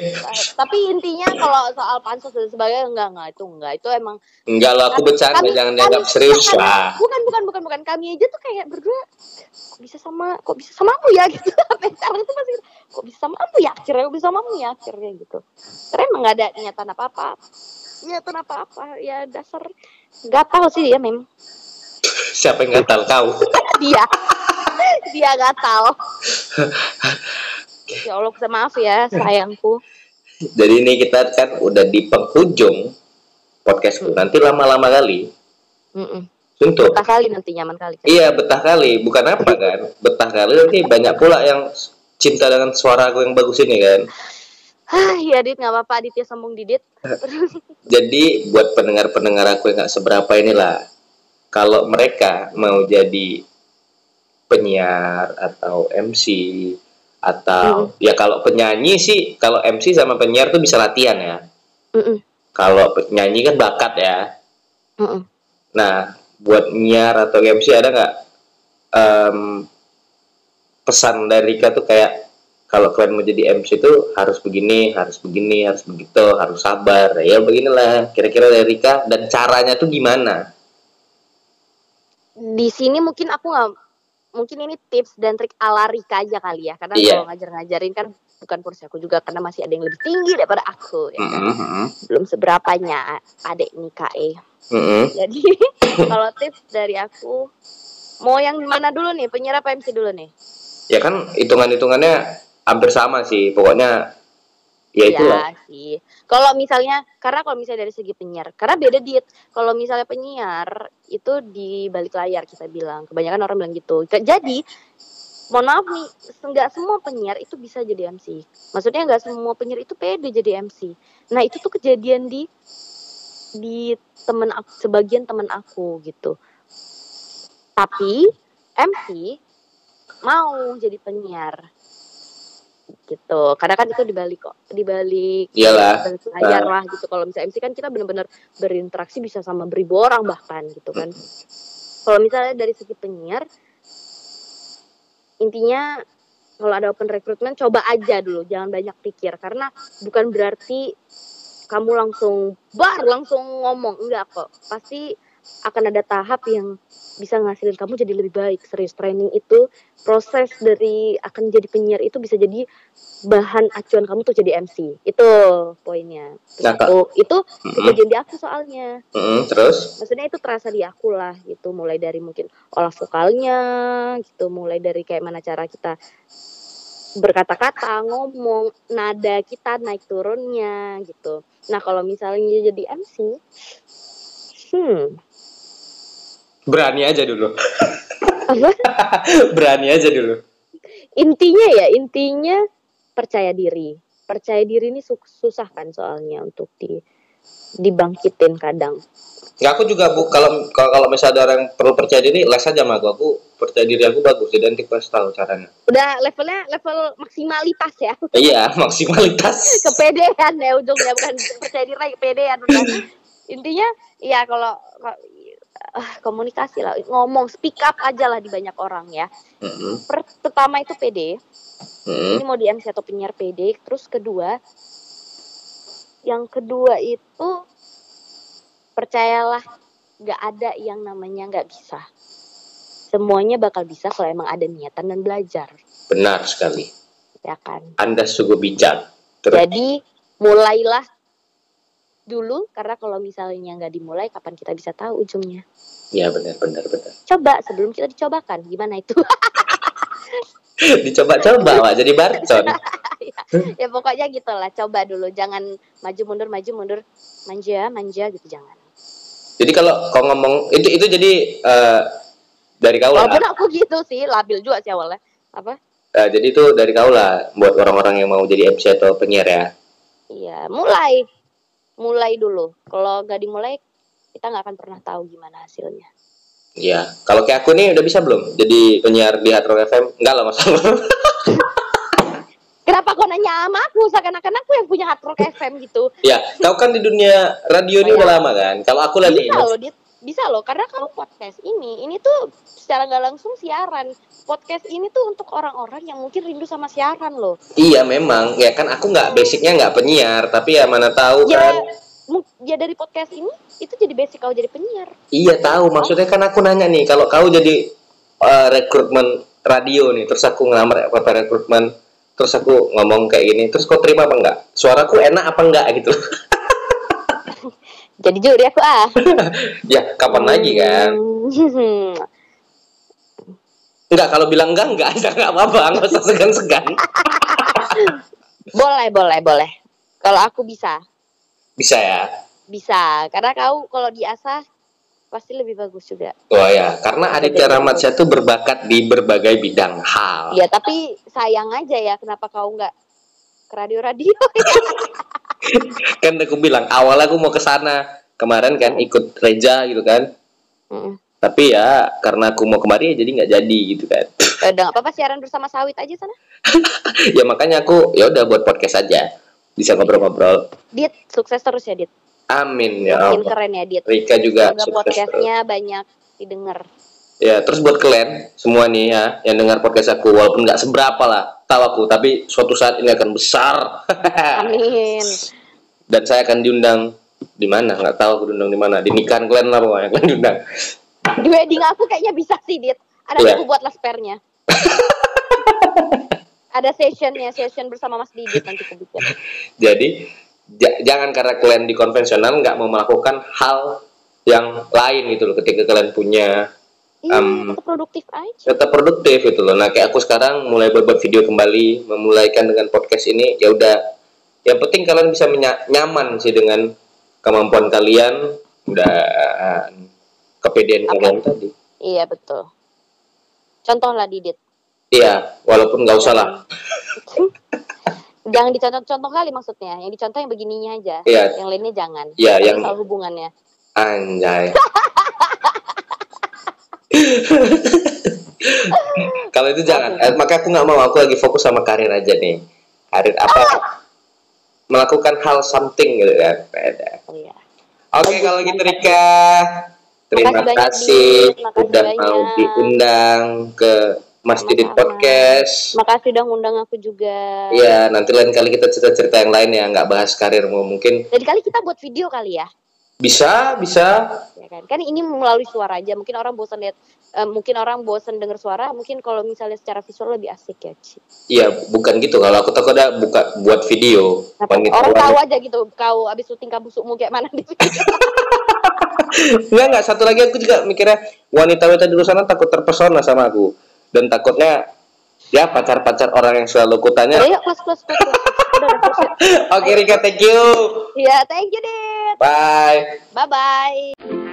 tapi intinya kalau soal pansos dan sebagainya enggak enggak itu enggak. Itu emang enggak lah aku bercanda Kami- jangan dianggap serius bukan, lah. bukan bukan bukan bukan. Kami aja tuh kayak berdua kok bisa sama kok bisa sama aku ya? Gitu. Sampai sekarang tuh masih kok bisa sama aku ya? Akhirnya kok bisa sama aku ya? Akhirnya gitu. Karena emang nggak ada niatan apa apa niatan apa apa ya dasar. Tahu sih dia memang Siapa yang tahu kau? dia. Dia tahu ya Allah maaf ya sayangku. Jadi ini kita kan udah di penghujung podcastku. Nanti lama-lama kali, untuk betah kali nanti nyaman kali. Iya betah kali, bukan apa kan? Betah kali. Nanti banyak pula yang cinta dengan suara aku yang bagus ini kan. Hah, ya Dit. Nggak apa-apa Aditya sombong Didit Jadi buat pendengar-pendengar aku yang nggak seberapa inilah, kalau mereka mau jadi penyiar atau MC atau ya kalau penyanyi sih, kalau MC sama penyiar tuh bisa latihan ya. Mm-mm. Kalau penyanyi kan bakat ya. Mm-mm. Nah, buat nyiar atau MC ada nggak em, pesan dari Rika tuh kayak kalau kalian mau jadi MC itu harus begini, harus begini, harus begitu, harus sabar. Ya beginilah kira-kira dari Rika dan caranya tuh gimana? di sini mungkin aku nggak mungkin ini tips dan trik ala Rika aja kali ya karena Iya. kalau ngajar-ngajarin kan bukan porsi aku juga karena masih ada yang lebih tinggi daripada aku ya kan? Mm-mm, belum seberapanya adek nih KE mm-mm. jadi kalau tips dari aku mau yang mana dulu nih penyiar apa MC dulu nih Ya kan hitungan-hitungannya hampir sama sih. Pokoknya ya. Iya sih. Kalau misalnya karena kalau misalnya dari segi penyiar, karena beda diet. Kalau misalnya penyiar itu di balik layar kita bilang. Kebanyakan orang bilang gitu. Jadi mohon maaf nih, nggak semua penyiar itu bisa jadi MC. Maksudnya nggak semua penyiar itu pede jadi MC. Nah itu tuh kejadian di di temen aku, sebagian temen aku gitu. Tapi MC mau jadi penyiar gitu. Karena kan itu dibalik kok dibalik Iyalah. balik layar lah gitu. Kalau misalnya MC kan kita benar-benar berinteraksi bisa sama beribu orang bahkan gitu kan. Kalau misalnya dari segi penyiar intinya kalau ada open recruitment coba aja dulu jangan banyak pikir. Karena bukan berarti kamu langsung bar langsung ngomong. Enggak kok. Pasti akan ada tahap yang bisa ngasilin kamu jadi lebih baik. Serius training itu proses dari akan jadi penyiar itu bisa jadi bahan acuan kamu tuh jadi MC itu poinnya. Nah, itu Mm-mm, kejadian di aku soalnya. Mm-mm, Terus? maksudnya itu terasa di aku lah gitu. Mulai dari mungkin olah vokalnya gitu. Mulai dari kayak mana cara kita berkata-kata ngomong nada kita naik turunnya gitu. Nah kalau misalnya jadi MC hmm Berani aja dulu. apa Berani aja dulu. intinya ya intinya percaya diri percaya diri ini su- susah kan soalnya untuk di dibangkitin kadang Ya aku juga bu kalau kalau kalau misalnya ada orang yang perlu percaya diri les aja sama aku. Aku percaya diri aku bagus nanti pas tahu caranya. udah levelnya level maksimalitas ya Iya maksimalitas. kepedean ya ujungnya bukan percaya diri lagi kepedean udah. intinya ya kalau ah, komunikasi lah. Ngomong speak up aja lah di banyak orang ya. Per- pertama itu pede mm-mm. ini mau di MC atau penyiar pede terus kedua yang kedua itu percayalah nggak ada yang namanya nggak bisa. Semuanya bakal bisa kalau emang ada niatan dan belajar. Benar sekali. ya kan? Anda sungguh bijak. Terus Jadi mulailah dulu karena kalau misalnya nggak dimulai kapan kita bisa tahu ujungnya. ya benar benar benar. Coba sebelum kita dicobakan gimana itu? Dicoba-coba Wak, jadi barcon. ya pokoknya gitulah coba dulu jangan maju mundur maju mundur manja manja gitu jangan. Jadi kalau kau ngomong itu itu jadi eh, dari kau lah. Walaupun aku gitu sih labil juga sih awalnya. Apa? Eh, jadi itu dari kau lah buat orang-orang yang mau jadi MC atau penyiar ya. Iya mulai mulai dulu. Kalau nggak dimulai kita nggak akan pernah tahu gimana hasilnya. Iya. Kalau kayak aku nih udah bisa belum jadi penyiar di Hard Rock FM? Enggak lah masalah. Kenapa kau nanya sama aku? Seakan-akan aku yang punya hard rock FM gitu. Ya, kau kan di dunia radio ini Oh, udah lama kan. Kalau aku lagi Bisa loh, Dit. Bisa loh, karena kamu podcast ini, ini tuh secara nggak langsung siaran. Podcast ini tuh untuk orang-orang yang mungkin rindu sama siaran loh. Iya memang, ya kan aku nggak basicnya nggak penyiar, tapi ya mana tahu Ya, kan. ya dari podcast ini, itu jadi basic kau jadi penyiar. Iya tahu, maksudnya kan aku nanya nih, kalau kau jadi eh, rekrutmen radio nih, terus aku ngelamar apa rekrutmen, terus aku ngomong kayak gini, terus kau terima apa enggak? Suaraku enak apa enggak gitu? Jadi juri aku ah. ya kapan lagi kan? Enggak, kalau bilang enggak enggak, enggak enggak apa-apa, nggak usah segan-segan. boleh, boleh, boleh. Kalau aku bisa, Bisa ya? bisa. Karena kau kalau diasah pasti lebih bagus juga. Wah ya, karena Aditya Ramadsa itu berbakat di berbagai bidang hal. Ya, tapi sayang aja ya kenapa kau nggak ke radio-radio. Kan aku bilang awalnya aku mau ke sana kemarin kan ikut Reja gitu kan. Mm. Tapi ya karena aku mau kemari ya jadi nggak jadi gitu kan. Eh, Udah nggak apa-apa siaran bersama sawit aja sana. ya makanya aku ya udah buat podcast aja. Bisa ngobrol-ngobrol. Dit, sukses terus ya Dit. Amin ya Makin Allah. keren ya Dit. Rika juga Semoga sukses terus. podcastnya banyak didengar. Ya, terus buat kalian semua nih ya yang dengar podcast aku walaupun nggak seberapa lah, tahu aku, tapi suatu saat ini akan besar. Amin. Dan saya akan diundang di mana? Nggak tahu aku diundang di mana. Di nikahan kalian lah pokoknya akan diundang. Di wedding aku kayaknya bisa sih Dit. Ada Iya. aku buat laspernya. Ada sessionnya, session bersama Mas Didit nanti aku bikin. Jadi ja- jangan karena kalian di konvensional nggak mau melakukan hal yang lain gitu loh. Ketika kalian punya Iya, Um, tetap produktif aja. tetap produktif gitu loh. Nah kayak aku sekarang mulai buat video kembali, memulaikan dengan podcast ini ya udah. Yang penting kalian bisa nyaman sih dengan kemampuan kalian dan kepedean Apa? kalian tadi. Iya betul. Contoh lah Didit. Iya, walaupun nggak usah lah. Jangan dicontoh-contoh kali maksudnya. Yang dicontoh yang begininya aja. Iya, Yang lainnya jangan. Iya, yang- soal hubungannya. anjay. Kalau itu jangan. Eh, makanya aku nggak mau. Aku lagi fokus sama karir aja nih. Karir apa? Melakukan hal something gitu kan. Oh iya. Oke, kalau gitu. Rika. Terima kasih Dit. Makasih udah mau banyak. diundang ke Mas Didit. Podcast. Makasih udah ngundang aku juga. Iya, nanti lain kali kita cerita-cerita yang lain ya, nggak bahas karirmu. Mungkin Jadi kali kita buat video kali ya. Bisa, bisa. ya kan kan ini melalui suara aja mungkin orang bosan lihat eh, mungkin orang bosan dengar suara mungkin kalau misalnya secara visual lebih asik ya Ci. Iya, bukan gitu. Kalau aku takutnya buka buat video. Wanita- orang tahu aja gitu kau abis syuting kabusukmu kayak mana di video Enggak, enggak. Satu lagi aku juga mikirnya wanita-wanita di luar sana takut terpesona sama aku. Dan takutnya ya pacar-pacar orang yang selalu kutanya. Udah yuk kelas. udah udah selesai. Oke Rika, thank you. ya thank you Dit Bye. bye bye